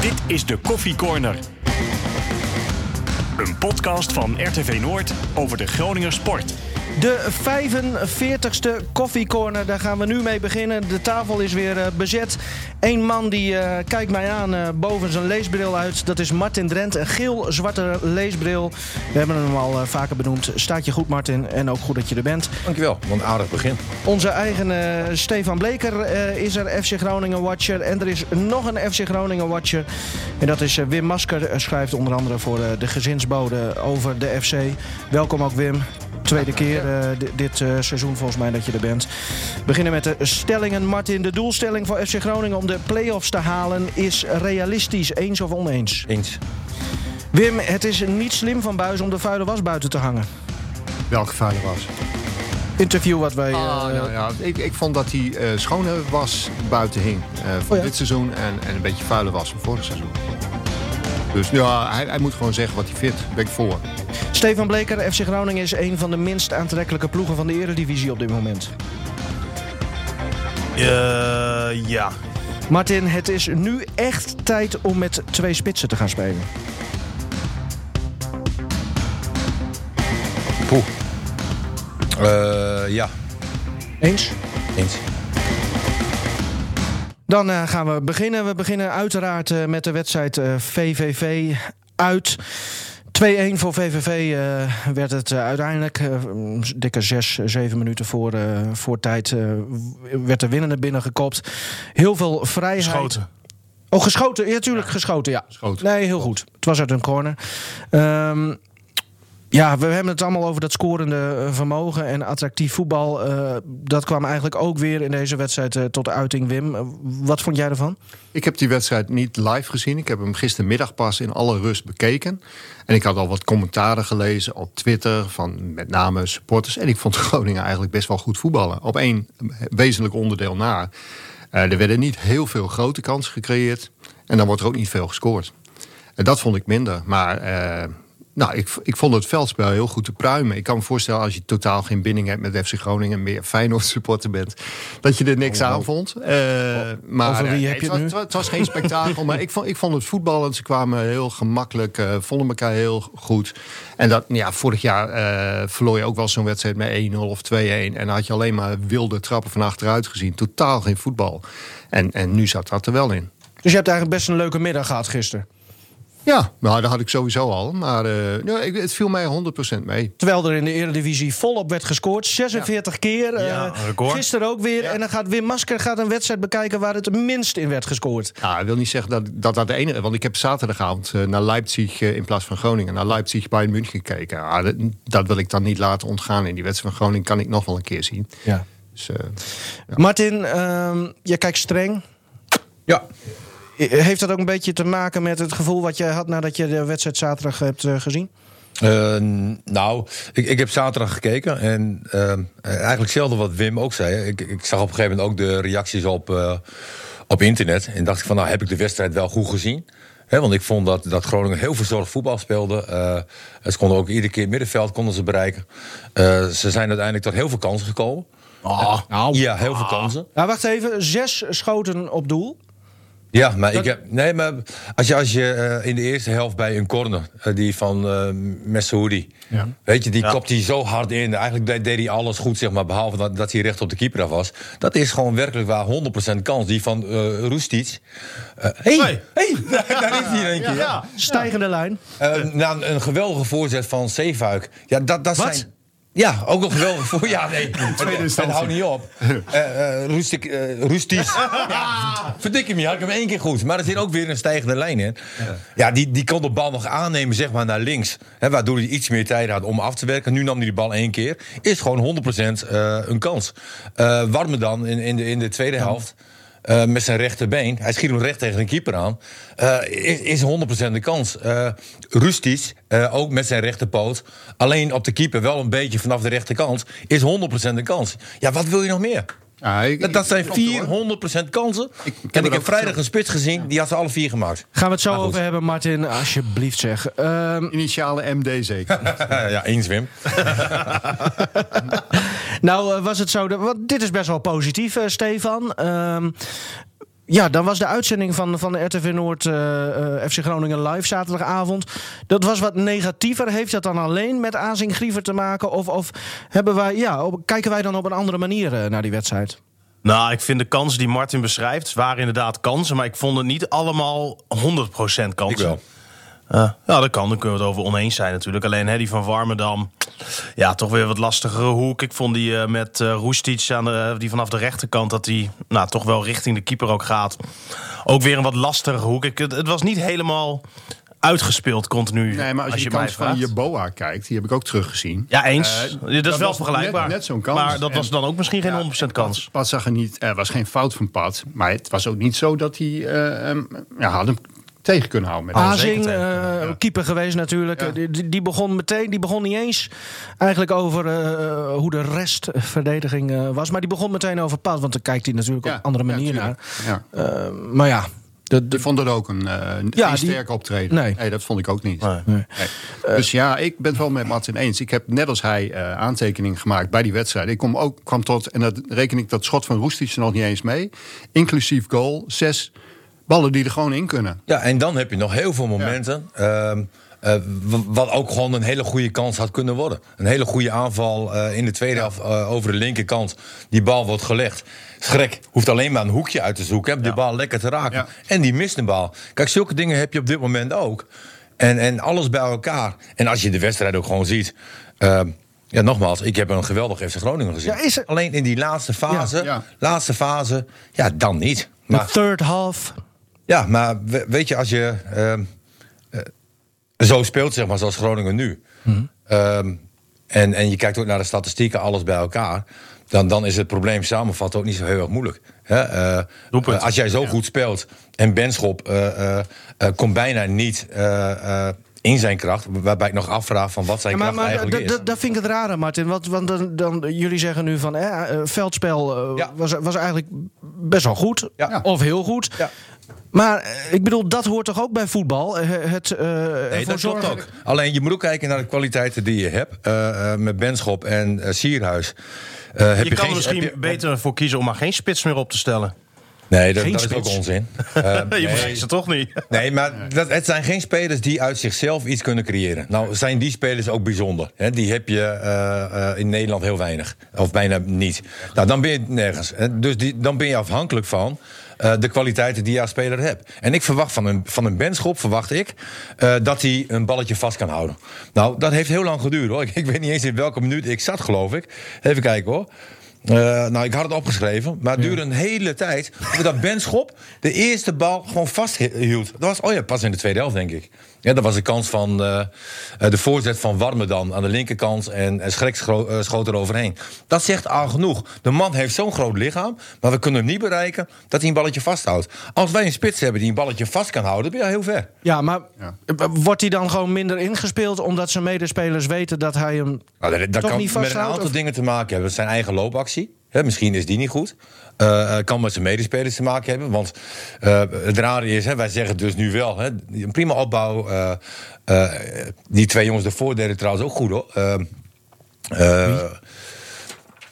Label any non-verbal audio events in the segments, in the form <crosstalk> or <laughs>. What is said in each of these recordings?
Dit is de Koffie Corner. Een podcast van RTV Noord over de Groninger sport. De 45ste koffiecorner, daar gaan we nu mee beginnen. De tafel is weer uh, bezet. Eén man die uh, kijkt mij aan uh, boven zijn leesbril uit. Dat is Martin Drent, een geel-zwarte leesbril. We hebben hem al vaker benoemd. Staat je goed, Martin, en ook goed dat je er bent. Dankjewel, wat een aardig begin. Onze eigen Stefan Bleker is er, FC Groningen-watcher. En er is nog een FC Groningen-watcher. En dat is Wim Masker, schrijft onder andere voor de gezinsbode over de FC. Welkom ook, Wim tweede keer uh, dit uh, seizoen volgens mij dat je er bent. We beginnen met de stellingen. Martin, de doelstelling voor FC Groningen om de play-offs te halen is realistisch. Eens of oneens? Eens. Wim, het is niet slim van Buis om de vuile was buiten te hangen. Welke vuile was? Interview wat wij... Ah, uh, nou ja, ik, ik vond dat hij schone was buiten hing. van oh ja? dit seizoen en, en een beetje vuile was van vorig seizoen. Dus ja, hij, hij moet gewoon zeggen wat hij vindt. Ben ik voor. Stefan Bleker, FC Groningen is een van de minst aantrekkelijke ploegen van de Eredivisie op dit moment. Uh, ja. Martin, het is nu echt tijd om met twee spitsen te gaan spelen. Poeh. Uh, ja. Eens? Eens. Dan uh, gaan we beginnen. We beginnen uiteraard uh, met de wedstrijd VVV uit. 2-1 voor VVV werd het uiteindelijk. Uh, dikke 6, 7 minuten voor, voor tijd werd de winnende binnengekopt. Heel veel vrijheid. Geschoten. Oh, geschoten. Ja, natuurlijk ja. geschoten, ja. Geschoten. Nee, heel goed. Het was uit een corner. Um, ja, we hebben het allemaal over dat scorende vermogen en attractief voetbal. Uh, dat kwam eigenlijk ook weer in deze wedstrijd uh, tot uiting, Wim. Wat vond jij ervan? Ik heb die wedstrijd niet live gezien. Ik heb hem gistermiddag pas in alle rust bekeken. En ik had al wat commentaren gelezen op Twitter van met name supporters. En ik vond <laughs> Groningen eigenlijk best wel goed voetballen. Op één wezenlijk onderdeel na. er werden niet heel veel grote kansen gecreëerd. En dan wordt er ook niet veel gescoord. En dat vond ik minder. Maar nou, ik, ik vond het veldspel heel goed te pruimen. Ik kan me voorstellen als je totaal geen binding hebt met FC Groningen... meer Feyenoord supporter bent, dat je er niks oh, aan vond. Uh, maar Over wie heb het, was, het was geen spektakel, maar <laughs> ik vond, ik vond het voetballen. Ze kwamen heel gemakkelijk, uh, vonden elkaar heel goed. En dat, ja, vorig jaar uh, verloor je ook wel zo'n wedstrijd met 1-0 of 2-1. En dan had je alleen maar wilde trappen van achteruit gezien. Totaal geen voetbal. En, en nu zat dat er wel in. Dus je hebt eigenlijk best een leuke middag gehad gisteren? Ja, nou, dat had ik sowieso al. Maar uh, ja, ik, het viel mij 100% mee. Terwijl er in de Eredivisie volop werd gescoord. 46 ja. keer. Uh, ja, gisteren ook weer. En dan gaat Wim Masker gaat een wedstrijd bekijken waar het minst in werd gescoord. Ja, ik wil niet zeggen dat dat, dat de enige... Want ik heb zaterdagavond uh, naar Leipzig in plaats van Groningen... naar Leipzig bij München gekeken. Ja, dat, dat, wil ik dan niet laten ontgaan. In die wedstrijd van Groningen kan ik nog wel een keer zien. Ja. Dus, Martin, je kijkt streng. Ja. Heeft dat ook een beetje te maken met het gevoel wat jij had nadat je de wedstrijd zaterdag hebt uh, gezien? Uh, nou, ik, ik heb zaterdag gekeken en uh, eigenlijk hetzelfde wat Wim ook zei. Ik, ik zag op een gegeven moment ook de reacties op, uh, op internet. En dacht ik van, nou heb ik de wedstrijd wel goed gezien. He, want ik vond dat, dat Groningen heel verzorgd voetbal speelde. ze konden ook iedere keer middenveld konden ze bereiken. ze zijn uiteindelijk tot heel veel kansen gekomen. Oh, nou. Ja, heel veel kansen. Nou, wacht even. Zes schoten op doel. Ja, maar ik heb. Nee, maar als je, als je uh, in de eerste helft bij een corner, uh, die van uh, Messoudi. Ja. Weet je, die ja. kopt hij zo hard in. Eigenlijk deed hij alles goed, zeg maar, behalve dat, dat hij recht op de keeper af was. Dat is gewoon werkelijk waar 100% kans. Die van uh, Roestic. Hé, hey, hey, daar, <laughs> daar is hij in één keer. Ja, Stijgende lijn. na een, een geweldige voorzet van Zeefuik. Ja, dat, dat Wat? zijn. Ja, ook nog geweldig <laughs> voor. Ja, nee. En hou niet op. <laughs> Uh, uh, Roestic, uh, Roesties. <laughs> ja, verdik hem, had ik hem één keer goed. Maar er zit ook weer een stijgende lijn in. Ja, ja die, die kon de bal nog aannemen, zeg maar, naar links. Hè, waardoor hij iets meer tijd had om af te werken. Nu nam hij de bal één keer. Is gewoon 100% een kans. Warme dan in, in, de, in de tweede helft. Uh, met zijn rechterbeen. Hij schiet hem recht tegen een keeper aan. Uh, is, is 100% de kans. Uh, ook met zijn rechterpoot. Alleen op de keeper wel een beetje vanaf de rechterkant. Is 100% de kans. Ja, wat wil je nog meer? Ja, ik, dat, dat zijn 400% kansen. Ik, ik en ik heb vrijdag een spits gezien, die had ze alle vier gemaakt. Gaan we het zo over hebben, Martin, alsjeblieft zeg. Um... Initiale MD zeker. <laughs> ja, eens Wim. <laughs> nou, was het zo, dat, want dit is best wel positief, uh, Stefan. Um, ja, dan was de uitzending van, van de RTV Noord uh, FC Groningen live zaterdagavond. Dat was wat negatiever. Heeft dat dan alleen met Azing Griever te maken? Of, of hebben wij, ja, kijken wij dan op een andere manier uh, naar die wedstrijd? Nou, ik vind de kansen die Martin beschrijft, waren inderdaad kansen. Maar ik vond het niet allemaal 100% kansen. Ik wel. Uh, ja, dat kan. Dan kunnen we het over oneens zijn natuurlijk. Alleen Hedy van Warmerdam, ja, toch weer wat lastigere hoek. Ik vond die uh, met uh, Roestic aan de, die vanaf de rechterkant... dat die nou, toch wel richting de keeper ook gaat. Ook weer een wat lastige hoek. Ik, het, het was niet helemaal uitgespeeld continu. Nee, maar als, als je, je kans van je boa kijkt, die heb ik ook teruggezien. Ja, eens. Uh, dat is wel vergelijkbaar. Net, net zo'n kans. Maar dat was dan ook misschien geen ja, 100% kans. Pat zag er niet, er was geen fout van Pat. Maar het was ook niet zo dat hij uh, um, ja, had hem tegen kunnen houden. Met Azing, uh, ja. keeper geweest natuurlijk. Ja. Die, die, begon meteen, die begon niet eens eigenlijk over uh, hoe de restverdediging uh, was. Maar die begon meteen over Pat. Want dan kijkt hij natuurlijk ja. op een andere manier naar. maar ja, de, de, vond het ook een, uh, ja, een sterk optreden. Nee. nee. dat vond ik ook niet. Nee. Nee. Dus ja, ik ben het wel met Martin eens. Ik heb net als hij uh, aantekeningen gemaakt bij die wedstrijd. Ik kom ook, kwam tot, en dat reken ik dat schot van Roestic er nog niet eens mee. Inclusief goal, zes ballen die er gewoon in kunnen. Ja, en dan heb je nog heel veel momenten. Ja. Uh, uh, wat ook gewoon een hele goede kans had kunnen worden. Een hele goede aanval uh, in de tweede helft uh, over de linkerkant. Die bal wordt gelegd. Schrek hoeft alleen maar een hoekje uit te zoeken. Hè, die bal lekker te raken. Ja. En die mist een bal. Kijk, zulke dingen heb je op dit moment ook. En, en alles bij elkaar. En als je de wedstrijd ook gewoon ziet. ja, nogmaals, ik heb een geweldig FC Groningen gezien. Is er... Alleen in die laatste fase, laatste fase, ja, dan niet. Maar, de third half. Ja, maar weet je, als je uh, zo speelt, zeg maar, zoals Groningen nu. Hmm. Um, en, en je kijkt ook naar de statistieken, alles bij elkaar. Dan, dan is het probleem samenvatten ook niet zo heel erg moeilijk. Hè? Uh, als jij zo ja. goed speelt en Benschop komt bijna niet in zijn kracht. Waarbij ik nog afvraag van wat zijn ja, maar, kracht maar, eigenlijk is. Dat vind ik het rare, Martin. Want, want dan, dan, jullie zeggen nu van... Eh, veldspel ja. was, was eigenlijk best wel goed. Ja. Of heel goed. Maar ik bedoel, dat hoort toch ook bij voetbal? Het, uh, nee, dat klopt ook. Alleen je moet ook kijken naar de kwaliteiten die je hebt. Uh, met Benschop en uh, Sierhuis. je heb je kan er misschien je, beter voor kiezen om maar geen spits meer op te stellen. Nee, dat, dat is ook onzin. Uh, <laughs> je nee. ze toch niet. <laughs> Nee, maar dat, het zijn geen spelers die uit zichzelf iets kunnen creëren. Nou, zijn die spelers ook bijzonder. Hè? Die heb je uh, uh, in Nederland heel weinig. Of bijna niet. Nou, dan ben je nergens. Dus die, dan ben je afhankelijk van uh, de kwaliteiten die je als speler hebt. En ik verwacht van een, van een benschop, verwacht ik, uh, dat hij een balletje vast kan houden. Nou, dat heeft heel lang geduurd hoor. Ik, <laughs> ik weet niet eens in welke minuut ik zat, geloof ik. Even kijken hoor. Uh, nou, ik had het opgeschreven, maar het duurde een hele tijd. Dat Ben Schop de eerste bal gewoon vasthield. Dat was, oh ja, pas in de tweede helft, denk ik. Ja, dat was de kans van uh, de voorzet van Warmerdam aan de linkerkant. En, en Schrek uh, schoot er overheen. Dat zegt al genoeg. De man heeft zo'n groot lichaam, maar we kunnen hem niet bereiken dat hij een balletje vasthoudt. Als wij een spits hebben die een balletje vast kan houden, dan ben je heel ver. Ja, maar ja. wordt hij dan gewoon minder ingespeeld omdat zijn medespelers weten dat hij hem. Nou, dat, dat kan niet met een aantal of? dingen te maken hebben. Zijn eigen loopactie. He, misschien is die niet goed. Uh, kan met zijn medespelers te maken hebben. Want uh, het rare is, hè, wij zeggen dus nu wel... Hè, een prima opbouw. Uh, die twee jongens ervoor deden trouwens ook goed, hoor.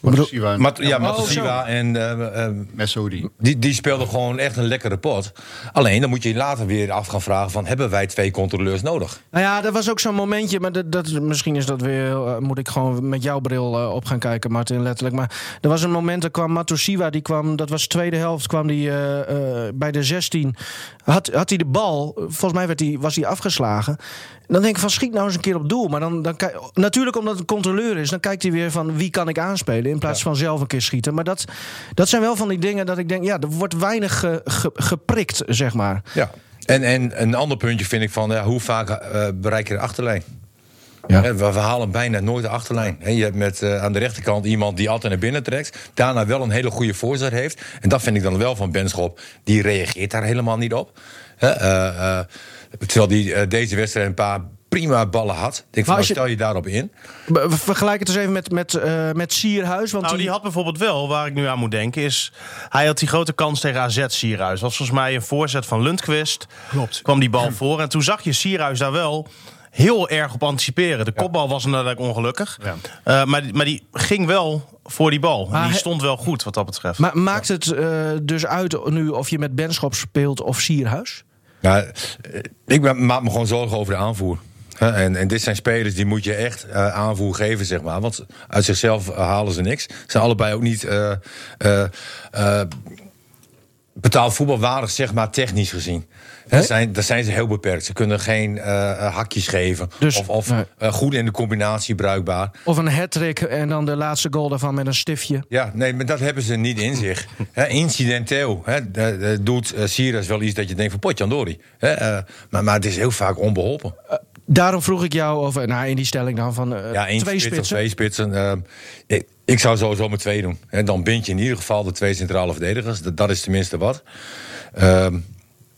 Matusiwa. Mat ja, Matusiwa oh, en uh, uh. Die, die speelden gewoon echt een lekkere pot. Alleen dan moet je later weer af gaan vragen: van, hebben wij twee controleurs nodig? Nou ja, dat was ook zo'n momentje. Maar dat, dat, misschien is dat weer. Uh, moet ik gewoon met jouw bril uh, op gaan kijken, Martin, letterlijk. Maar er was een moment, er kwam Matusiwa, die kwam. Dat was de tweede helft, kwam die uh, bij de 16. Had, had hij de bal, volgens mij werd die, was hij afgeslagen. Dan denk ik van schiet nou eens een keer op doel. Maar dan, dan natuurlijk omdat het een controleur is, dan kijkt hij weer van wie kan ik aanspelen in plaats ja. van zelf een keer schieten. Maar dat, dat zijn wel van die dingen dat ik denk, ja, er wordt weinig ge, ge, geprikt, zeg maar. Ja. En, en een ander puntje vind ik van ja, hoe vaak uh, bereik je de achterlijn? Ja. We, we, halen bijna nooit de achterlijn. je hebt met, uh, aan de rechterkant iemand die altijd naar binnen trekt. Daarna wel een hele goede voorzet heeft. En dat vind ik dan wel van Benschop. Die reageert daar helemaal niet op. Uh, terwijl die deze wedstrijd een paar prima ballen had. Denk van, je, stel je daarop in. Vergelijk het eens even met, met, uh, met Sierhuis. Want nou, die... die... had bijvoorbeeld wel, waar ik nu aan moet denken, is... Hij had die grote kans tegen AZ Sierhuis. was volgens mij een voorzet van Lundqvist. Klopt. Kwam die bal voor. En toen zag je Sierhuis daar wel heel erg op anticiperen. De kopbal was inderdaad ongelukkig. Uh, maar, maar die ging wel voor die bal. die stond wel goed wat dat betreft. Maar maakt het uh, dus uit nu of je met Benschop speelt of Sierhuis? Nou, ik maak me gewoon zorgen over de aanvoer. En, en, dit zijn spelers die moet je echt uh, aanvoer geven, zeg maar. Want uit zichzelf halen ze niks. Ze zijn allebei ook niet uh, uh, betaald voetbalwaardig, zeg maar, technisch gezien. Daar zijn, daar zijn ze heel beperkt. Ze kunnen geen uh, hakjes geven. Dus, of of nee. goed in de combinatie bruikbaar. Of een hat-trick en dan de laatste goal daarvan met een stiftje. Ja, nee, maar dat hebben ze niet in <laughs> zich. He, incidenteel he, doet uh, Sirius wel iets dat je denkt van potjandori. Maar, maar het is heel vaak onbeholpen. Daarom vroeg ik jou over, nou in die stelling dan van ja, twee spits spitsen. twee spitsen. Ik, ik, zou sowieso met twee doen. Dan bind je in ieder geval de twee centrale verdedigers. Dat, dat is tenminste wat. Ehm,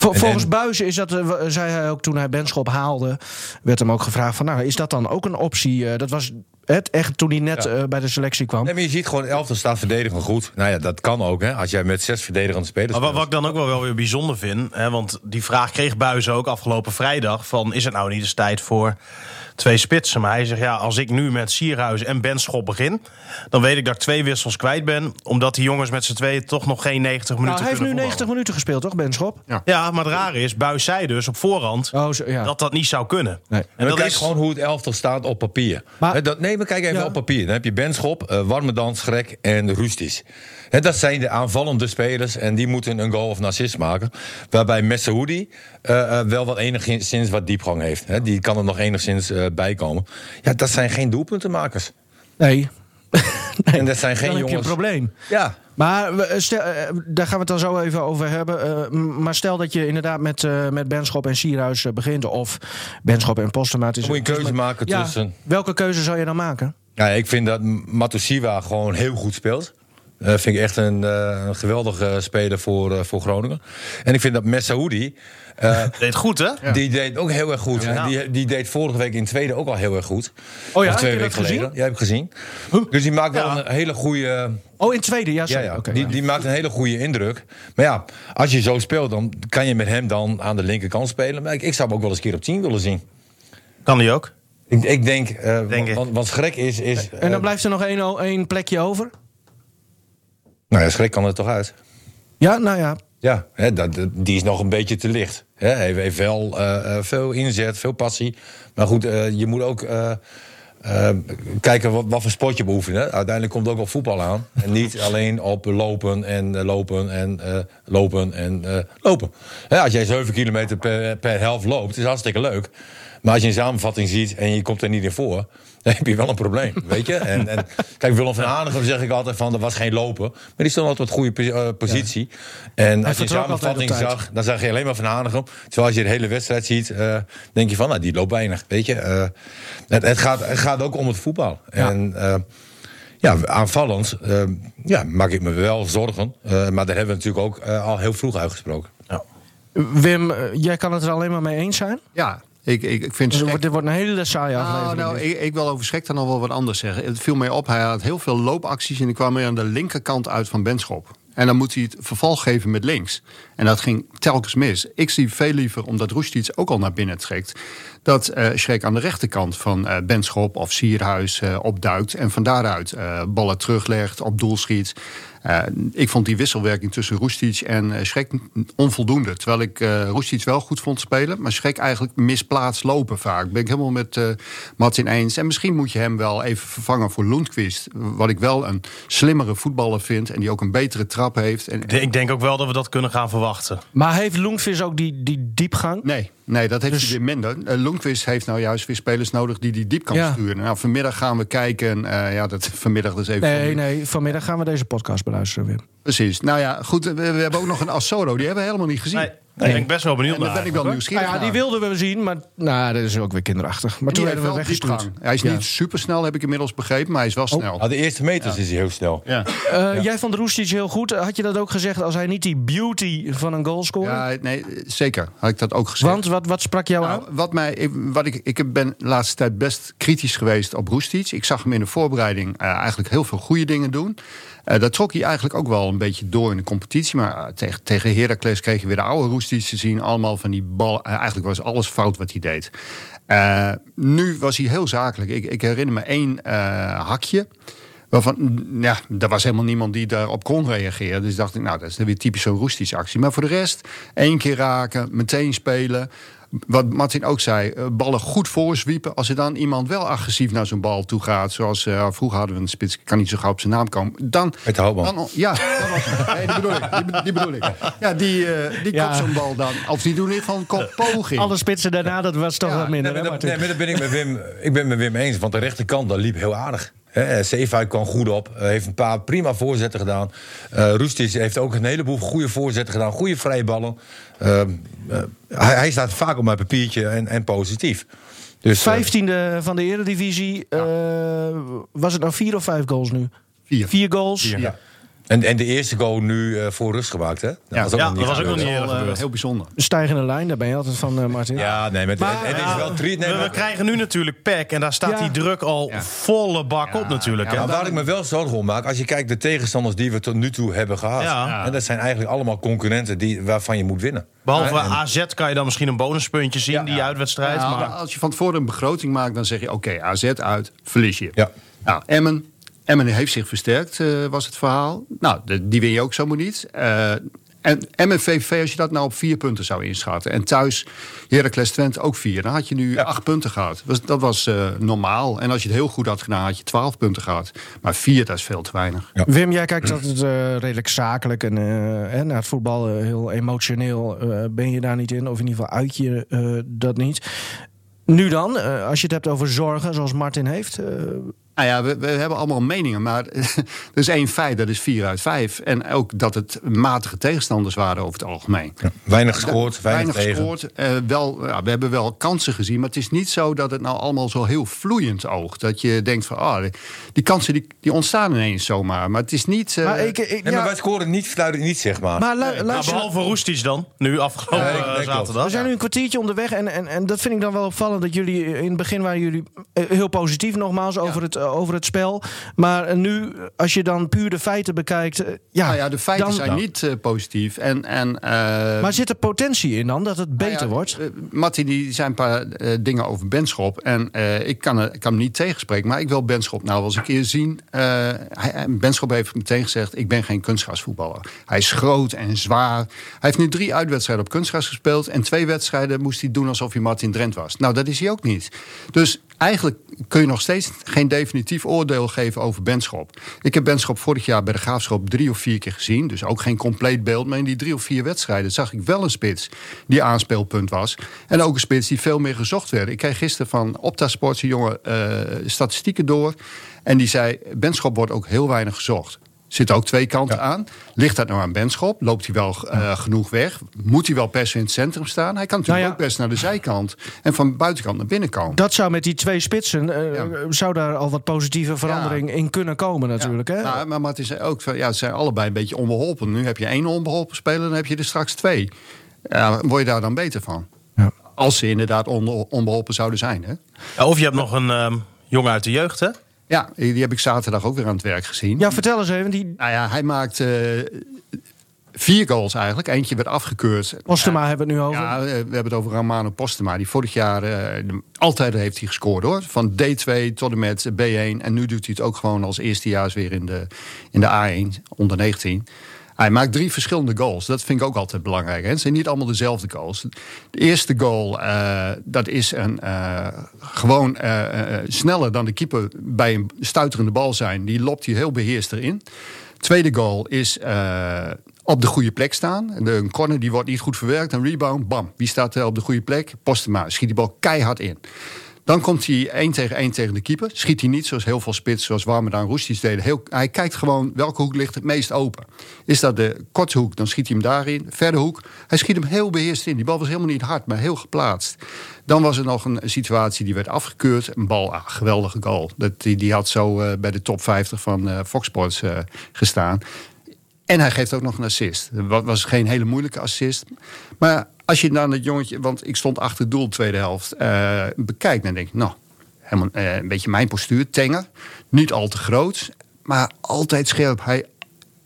Vol, volgens Buizen is dat, uh, zei hij ook toen hij Benschop haalde, werd hem ook gevraagd van, nou, is dat dan ook een optie? Uh, dat was het echt toen hij net ja. uh, bij de selectie kwam. Nee, maar je ziet gewoon, elftal staat verdedigen goed. Nou ja, dat kan ook, hè, als jij met zes verdedigende spelers. Maar wat ik dan ook wel, wel weer bijzonder vind, hè, want die vraag kreeg Buizen ook afgelopen vrijdag: van is het nou niet eens tijd voor twee spitsen. Maar hij zegt, ja, als ik nu met Sierhuis en Benschop begin... dan weet ik dat ik twee wissels kwijt ben. Omdat die jongens met z'n tweeën toch nog geen 90 minuten nou, hij heeft nu 90 minuten gespeeld, toch, Benschop? Ja. ja, maar het rare is, Buis zei dus op voorhand... Oh, zo, ja. dat dat niet zou kunnen. Nee. En, dat kijk is... gewoon hoe het elftal staat op papier. Maar, dat, nee, kijk even ja. op papier. Dan heb je Benschop, uh, Warmedans, Schrek en Rustis. He, dat zijn de aanvallende spelers en die moeten een goal of een assist maken. Waarbij Messaoudi uh, uh, wel wat enigszins wat diepgang heeft. He, die kan er nog enigszins uh, bij komen. Ja, dat zijn geen doelpuntenmakers. Nee. <laughs> nee. En dat zijn geen dan jongens. Heb je een probleem. Ja. Maar stel, daar gaan we het dan zo even over hebben. maar stel dat je inderdaad met, met Benschop en Sierhuis begint. Of Benschop en Postema. Dan moet je een keuze maken ja, tussen. Welke keuze zou je dan maken? Ja, ik vind dat Matusiwa gewoon heel goed speelt. Uh, vind ik echt een, uh, een geweldige speler voor, uh, voor Groningen. En ik vind dat Messaoudi... <laughs> deed goed, hè? Ja. Die deed ook heel erg goed. Ja. Die, die deed vorige week in tweede ook al heel erg goed. Oh ja, of twee weken geleden. gezien? Ja, heb ik gezien. Huh? Dus die maakt wel een hele goede... Oh, in tweede, ja. Sorry. Ja, ja. Okay, die, ja. die maakt een hele goede indruk. Maar ja, als je zo speelt, dan kan je met hem dan aan de linkerkant spelen. Maar ik, ik zou hem ook wel eens een keer op 10 willen zien. Kan die ook? Ik, ik denk, uh, denk want, want Schrek is... is en dan blijft er nog één, één plekje over? Nou ja, Schrek kan er toch uit? Ja, nou ja. Ja, hè, dat, die is nog een beetje te licht. Hij heeft wel uh, veel inzet, veel passie. Maar goed, uh, je moet ook kijken wat, wat, voor sport je beoefent. Uiteindelijk komt het ook op voetbal aan. En niet alleen op lopen en lopen en lopen en lopen. Als jij 7 kilometer per, per helft loopt, is hartstikke leuk. Maar als je een samenvatting ziet en je komt er niet in voor... dan heb je wel een probleem, <laughs> weet je. En, en kijk, Willem van Hanegem zeg ik altijd van... er was geen lopen, maar die stond altijd op goede uh, positie. Ja. En als je een samenvatting zag, dan zag je alleen maar van Hanegem. Terwijl als je de hele wedstrijd ziet, uh, denk je van... nou, die loopt weinig, weet je. Uh, het, het, gaat, het gaat ook om het voetbal. Ja. En... ja, aanvallend uh, ja, maak ik me wel zorgen. Uh, maar daar hebben we natuurlijk ook uh, al heel vroeg uitgesproken. Ja. Wim, jij kan het er alleen maar mee eens zijn? Ja, ik, ik, ik vind dus dit wordt een hele saaie aflevering. Nou, nou ik, ik wil over Schrek dan nog wel wat anders zeggen. Het viel mij op, hij had heel veel loopacties... en die kwamen aan de linkerkant uit van Benschop. En dan moet hij het verval geven met links. En dat ging telkens mis. Ik zie veel liever, omdat Roestic ook al naar binnen trekt... dat uh, Schrek aan de rechterkant van uh, Benschop of Sierhuis uh, opduikt... en van daaruit ballen teruglegt, op doel schiet... Uh, ik vond die wisselwerking tussen Roestic en uh, Schrek onvoldoende. Terwijl ik uh, Roestic wel goed vond spelen, maar Schrek eigenlijk misplaatst lopen vaak. Ben ik helemaal met uh, Martin eens. En misschien moet je hem wel even vervangen voor Lundqvist. Wat ik wel een slimmere voetballer vind en die ook een betere trap heeft. En, ik denk ook wel dat we dat kunnen gaan verwachten. Maar heeft Lundqvist ook die, die diepgang? Nee. Nee, dat heeft dus... hij weer minder. Uh, Lundqvist heeft nou juist weer spelers nodig die die diep kan ja. sturen. Nou, vanmiddag gaan we kijken. Uh, ja, dat <laughs> vanmiddag dus even. Nee, van... nee, vanmiddag gaan we deze podcast beluisteren weer. Precies. Nou ja, goed. We, we hebben ook nog een Assoro. Die hebben we helemaal niet gezien. Nee. Nee. Ik ben best wel benieuwd en daar ben ik wel nieuwsgierig nou ja, Die wilden we zien, maar nou, dat is ook weer kinderachtig. Maar toen werden we weggestuurd. Hij is niet ja. super snel, heb ik inmiddels begrepen, maar hij is wel snel. Oh. Ah, de eerste meters ja. is hij heel snel. Ja. Uh, jij vond Roestic heel goed. Had je dat ook gezegd als hij niet die beauty van een goal scoorde? Ja, nee, zeker. Had ik dat ook gezegd. Want wat, wat sprak jou nou, aan? Wat mij, wat ik, ik ben de laatste tijd best kritisch geweest op Roestic. Ik zag hem in de voorbereiding uh, eigenlijk heel veel goede dingen doen. Uh, dat trok hij eigenlijk ook wel een beetje door in de competitie. Maar uh, tegen, tegen Heracles kreeg je weer de oude Roestic te zien. Allemaal van die bal. eh, eigenlijk was alles fout wat hij deed. Eh, nu was hij heel zakelijk. Ik, ik herinner me één eh, hakje. Waarvan, ja, er was helemaal niemand die daarop kon reageren. Dus dacht ik, nou, dat is weer typisch zo'n Roestic actie. Maar voor de rest, één keer raken, meteen spelen. Wat Martin ook zei, eh, ballen goed voorzwiepen. Als er dan iemand wel agressief naar zo'n bal toe gaat... zoals eh, vroeger hadden we een spits, ik kan niet zo gauw op zijn naam komen... dan... Met de dan ja, dat was, nee, die bedoel ik. Die, be- die bedoel ik. Ja, die, eh, die Ja. kopt zo'n bal dan. Of die doen in ieder geval een koppoging. Alle spitsen daarna, dat was toch Ja, wat minder. Nee, maar dat, Martin? nee, maar dat ben ik met Wim. Ik ben met Wim eens. Want de rechterkant dat liep heel aardig. Zeefuik kwam goed op. eh, heeft een paar prima voorzetten gedaan. Eh Roestic heeft ook een heleboel goede voorzetten gedaan. Goede vrije ballen. Eh, eh, hij, hij staat vaak op mijn papiertje en, en positief. Dus, eh, Vijftiende van de Eredivisie. eh, was het nou vier of vijf goals nu? Vier. Vier goals. Ja. En, en de eerste goal nu eh, voor rust gemaakt, hè? Dat Ja. was ook Ja, nog niet dat was ook nog niet Wel, eh, gebeurd. heel bijzonder. Een stijgende lijn, daar ben je altijd van, eh, Martin. Ja, nee, maar, Maar, het, het is wel drie. Nee, we, krijgen nu natuurlijk PEC en daar staat Ja. die druk al Ja. volle bak op natuurlijk. Ja, hè? maar waar ik me wel zorgen om maak, als je kijkt de tegenstanders die we tot nu toe hebben gehad. Ja. En dat zijn eigenlijk allemaal concurrenten die, waarvan je moet winnen. Behalve En- AZ kan je dan misschien een bonuspuntje zien, die uitwedstrijd. Ja, maar maar als je van tevoren een begroting maakt, dan zeg je: oké, AZ uit, verlies je. Ja. Nou, Emmen. Emmen heeft zich versterkt, eh, was het verhaal. Nou, de- die win je ook zomaar niet. Eh, en Emmen VVV, als je dat nou op vier punten zou inschatten. En thuis Heracles Twente ook vier. Dan had je nu acht punten gehad. Was- Dat was eh, normaal. En als je het heel goed had gedaan, had je twaalf punten gehad. Maar vier, dat is veel te weinig. Ja. Wim, jij kijkt altijd eh, redelijk zakelijk en eh, hè, naar het voetbal heel emotioneel. eh, ben je daar niet in, of in ieder geval uit je eh, dat niet. Nu dan, eh, als je het hebt over zorgen, zoals Martin heeft. Nou ja, we, we hebben allemaal meningen, maar <laughs> er is één feit, dat is vier uit vijf. En ook dat het matige tegenstanders waren over het algemeen. Weinig gescoord, weinig, tegen. gescoord. eh, wel, ja, we hebben wel kansen gezien, maar het is niet zo dat het nou allemaal zo heel vloeiend oogt. Dat je denkt van, ah, die, kansen die, die ontstaan ineens zomaar. Maar het is niet... eh, maar ik, ik, Nee, maar ja, wij scoren niet fluiten niet, zeg maar. maar lu- Nou, behalve Roestic dan, nu afgelopen eh, zaterdag. we zijn nu een kwartiertje onderweg en, en, en dat vind ik dan wel opvallend. Dat jullie in het begin waren jullie heel positief nogmaals over, het, over het spel. Maar eh, nu, als je dan puur de feiten bekijkt. eh, ja, nou ja, de feiten dan- zijn niet eh, positief. En, en, eh, Maar zit er potentie in dan dat het beter Nou ja, wordt? eh, Mattie, die zei een paar eh, dingen over Benschop. En eh, ik, kan, ik kan hem niet tegenspreken, maar ik wil Benschop nou wel eens een keer zien. Eh, hij- Benschop heeft meteen gezegd, ik ben geen kunstgrasvoetballer. Hij is groot en zwaar. Hij heeft nu drie uitwedstrijden op kunstgras gespeeld. En twee wedstrijden moest hij doen alsof hij Martin Drent was. Nou, dat is hij ook niet. Dus eigenlijk kun je nog steeds geen definitief oordeel geven over Benschop. Ik heb Benschop vorig jaar bij de Graafschap drie of vier keer gezien. Dus ook geen compleet beeld. Maar in die drie of vier wedstrijden zag ik wel een spits die aanspeelpunt was. En ook een spits die veel meer gezocht werd. Ik kreeg gisteren van Opta Sports een jongen eh, statistieken door. En die zei, Benschop wordt ook heel weinig gezocht. Zit ook twee kanten aan. Ligt dat nou aan Benschop? Loopt hij wel eh, genoeg weg? Moet hij wel per se in het centrum staan? Hij kan natuurlijk Nou ja. ook best naar de zijkant. En van buitenkant naar binnen komen. Dat zou met die twee spitsen, eh, Ja. zou daar al wat positieve verandering in kunnen komen natuurlijk. Hè? Nou, maar Martin zei ook, van, ja, ze zijn allebei een beetje onbeholpen. Nu heb je één onbeholpen speler, dan heb je er straks twee. Ja, word je daar dan beter van? Ja. Als ze inderdaad on- onbeholpen zouden zijn. Hè? Ja, of je hebt nog een ehm, jongen uit de jeugd, hè? Ja, die heb ik zaterdag ook weer aan het werk gezien. Ja, vertel eens even. Die Nou ja, hij maakt eh, vier goals eigenlijk. Eentje werd afgekeurd. Postema hebben we het nu over. Ja, we hebben het over Romano Postema. Die vorig jaar de- altijd heeft hij gescoord hoor. Van D2 tot en met B1. En nu doet hij het ook gewoon als eerstejaars weer in de, in de A1 onder 19. Hij maakt drie verschillende goals. Dat vind ik ook altijd belangrijk. Het zijn niet allemaal dezelfde goals. De eerste goal, eh, dat is een, eh, gewoon eh, sneller dan de keeper bij een stuiterende bal zijn. Die lopt hij heel beheerst erin. Tweede goal is op de goede plek staan. De een corner die wordt niet goed verwerkt. Een rebound, bam. Wie staat er op de goede plek? Postema. Schiet die bal keihard in. Dan komt hij één tegen één tegen de keeper. Schiet hij niet zoals heel veel spits, zoals Warmerdaan Roestic deden. Heel, hij kijkt gewoon welke hoek ligt het meest open. Is dat de korte hoek, dan schiet hij hem daarin. Verder hoek, hij schiet hem heel beheerst in. Die bal was helemaal niet hard, maar heel geplaatst. Dan was er nog een situatie die werd afgekeurd. Een bal, ah, geweldige goal. Dat, die, die had zo eh, bij de top 50 van eh, Fox Sports eh, gestaan. En hij geeft ook nog een assist. Het was geen hele moeilijke assist. Maar als je dan het jongetje, want ik stond achter het doel de tweede helft, eh, bekijkt, dan denk ik, nou, helemaal, eh, een beetje mijn postuur, tenger. Niet al te groot, maar altijd scherp. Hij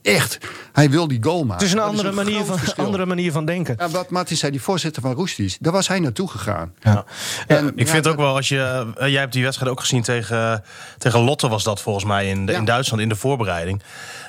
echt, hij wil die goal maken. Het is een Dat andere, manier van, verschil. andere manier van denken. Ja, wat Martin zei, die voorzitter van Roesties, daar was hij naartoe gegaan. Ja. En, Ik ja, vind dat- ook wel, als je, eh, jij hebt die wedstrijd ook gezien tegen, tegen Lotte, was dat volgens mij in, de- Ja. in Duitsland in de voorbereiding.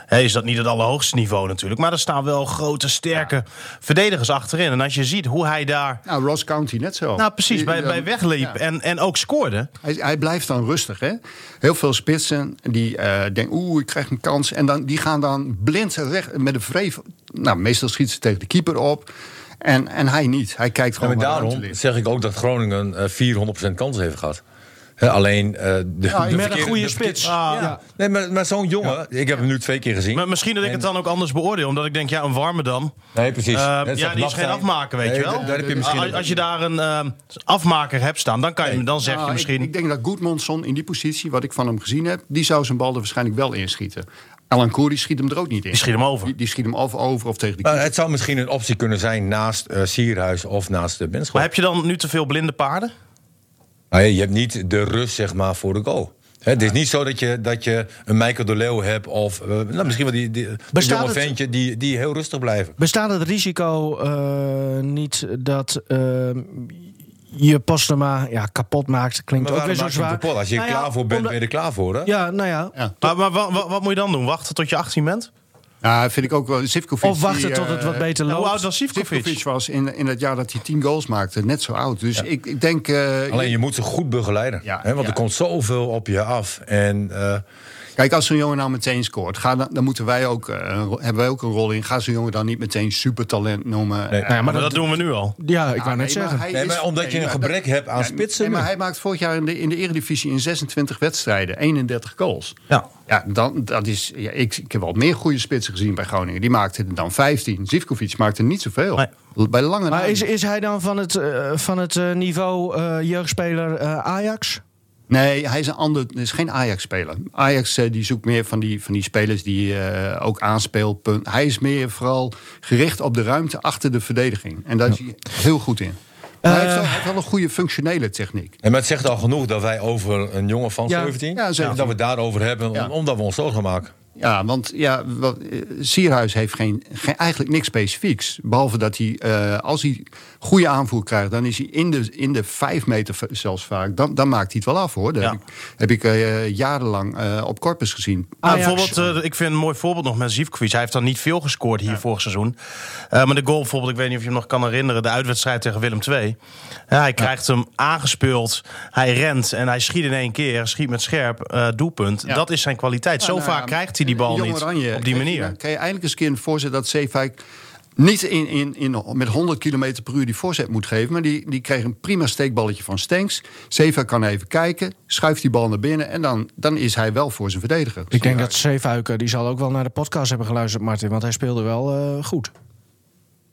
Hé, is dat niet het allerhoogste niveau natuurlijk, maar er staan wel grote, sterke verdedigers achterin. En als je ziet hoe hij daar, Nou, Ross County net zo. nou precies, Die- bij, bij wegliep ja. en, en ook scoorde. Hij, hij blijft dan rustig, hè? Heel veel spitsen die eh, denken, oeh, ik krijg een kans. En dan, die gaan dan blind recht met een vreef. Nou, meestal schieten ze tegen de keeper op. En, en hij niet. Hij kijkt Ja, gewoon maar ruimte daarom zeg ik ook dat Groningen eh 400% kans heeft gehad. Alleen eh, de, de Met een goede spits. Ah, Ja. Nee, maar, maar zo'n jongen, ik heb hem nu twee keer gezien. Maar misschien dat ik het dan ook anders beoordeel, omdat ik denk, ja, een warme dan. nee, precies. Eh, Het ja, die is geen afmaker, weet Nee, je wel. daar- heb je misschien als, als je daar een eh, afmaker hebt staan, dan, kan je, dan zeg je Nou, misschien... Ik, ik denk dat Goedmondson in die positie, wat ik van hem gezien heb... die zou zijn bal er waarschijnlijk wel inschieten. Alan Koeri schiet hem er ook niet in. Die schiet hem over. Die, die schiet hem of over of tegen de keeper. het zou misschien een optie kunnen zijn naast eh, Sierhuis of naast de maar Benschop. heb je dan nu te veel blinde paarden? Nou ja, je hebt niet de rust zeg maar, voor de goal. Hè, het is niet zo dat je, dat je een Michael de Leeuw hebt of eh, nou, misschien wel die, die, Bestaat jonge het- ventje die, die heel rustig blijven. Bestaat het risico eh, niet dat eh, je Postema ja, kapot maakt? Klinkt Maar ook weer zo zwaar. kapot? Als je er Nou ja, klaar voor bent, ben je er klaar voor. Hè? Ja, nou ja. Ja. Maar, maar wat, wat, wat moet je dan doen? Wachten tot je 18 bent? Ja, vind ik ook wel. Zivkovic, Of wachten die, tot het eh, wat beter Nou, hoe loopt. oud was Sivkovic? Zivkovic was in, in het jaar dat hij tien goals maakte net zo oud. Dus ik, ik denk... eh, Alleen je moet ze goed begeleiden. Ja, hè, want ja. er komt zoveel op je af. En eh, Kijk, als zo'n jongen nou meteen scoort, ga dan, dan moeten wij ook, eh, hebben wij ook een rol in. Ga zo'n jongen dan niet meteen supertalent noemen. Nee. Nou ja, Maar dat, doen we nu al. Ja, ik ah, wou net nee, zeggen. hij Nee, is- maar omdat je een gebrek dat- hebt aan Ja, spitsen Nee, maar hij maakt vorig jaar in de, in de Eredivisie in 26 wedstrijden 31 goals. Ja. Ja, dan, dat is, ja, ik, ik heb wel meer goede spitsen gezien bij Groningen. Die maakten er dan 15. Zivkovic maakte niet zoveel. Nee. Bij lange Maar is, is hij dan van het, eh, van het eh, niveau eh, jeugdspeler eh, Ajax? Nee, hij is een ander. is geen Ajax-speler. Ajax eh, die zoekt meer van die, van die spelers die eh, ook aanspeelpunt. Hij is meer vooral gericht op de ruimte achter de verdediging. En daar is hij heel goed in. Maar hij, heeft wel, hij heeft wel een goede functionele techniek. En maar het zegt al genoeg dat wij over een jongen van Ja. 17, Ja, 17. dat we het daarover hebben, Ja. omdat we ons zorgen maken. Ja, want ja, wat, eh, Sierhuis heeft geen, geen, eigenlijk niks specifieks. Behalve dat hij, eh, als hij goede aanvoer krijgt, dan is hij in de, in de vijf meter zelfs vaak. Dan, dan maakt hij het wel af hoor. Dat Ja. heb ik, heb ik eh, jarenlang eh, op Corpus gezien. Nou, Ajax. bijvoorbeeld, ik vind een mooi voorbeeld nog met Zivkovic. Hij heeft dan niet veel gescoord hier vorig seizoen. Eh, maar de goal bijvoorbeeld, ik weet niet of je hem nog kan herinneren... de uitwedstrijd tegen Willem II. Ja, hij krijgt hem aangespeeld, hij rent en hij schiet in één keer. Schiet met scherp, eh, doelpunt. Ja. Dat is zijn kwaliteit. Zo nou vaak ja, krijgt hij die bal Jong niet Oranje, op die manier. dan Kan je eindelijk eens een keer voorzetten dat Zeefuik niet in, in, in, met 100 km per uur die voorzet moet geven. Maar die, die kreeg een prima steekballetje van Stenks. Zeefuik kan even kijken, schuift die bal naar binnen... en dan, dan is hij wel voor zijn verdediger. Ik denk dat Zeefuiken, die zal ook wel naar de podcast hebben geluisterd, Martin. Want hij speelde wel eh, goed.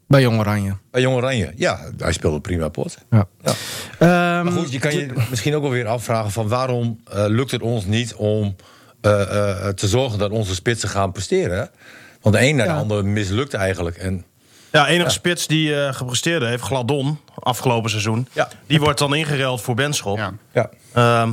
Bij Jong Oranje. Bij Jong Oranje, ja, hij speelde prima pot. Ja. Ja. Ehm, Maar goed, je kan je misschien ook wel weer afvragen van waarom eh, lukt het ons niet om eh, eh, te zorgen dat onze spitsen gaan presteren. Want de een naar Ja. de ander mislukt eigenlijk. En Ja, enige spits die eh gepresteerd heeft, Gladon, afgelopen seizoen. Ja. Die wordt dan ingereld voor Benschop. Ja. ja, Ehm,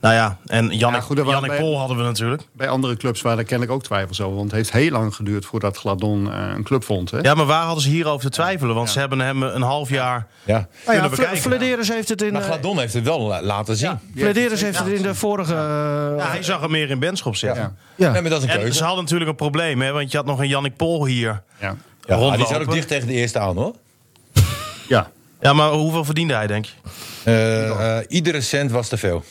nou ja, en Jannik, Ja, goed, Jannik Pol hadden we natuurlijk. Bij andere clubs waren er kennelijk ook twijfels over. Want het heeft heel lang geduurd voordat Gladon eh, een club vond. Hè? Ja, maar waar hadden ze hierover te twijfelen? Want ze hebben hem een half jaar ja. ja, kunnen bekijken. Flederis heeft het in. Maar eh, Gladon heeft het wel la- laten zien. Ja. Flederis heeft het in de vorige. eh, Ja, hij zag hem meer in Benschop zitten. Ja. ja. maar dat is een En keuze. ze hadden natuurlijk een probleem, hè, want je had nog een Jannik Pol hier. Ja. Ja, maar die zat ook dicht tegen de eerste aan hoor. ja. Ja, maar hoeveel verdiende hij, denk je? Eh, eh, iedere cent was te veel.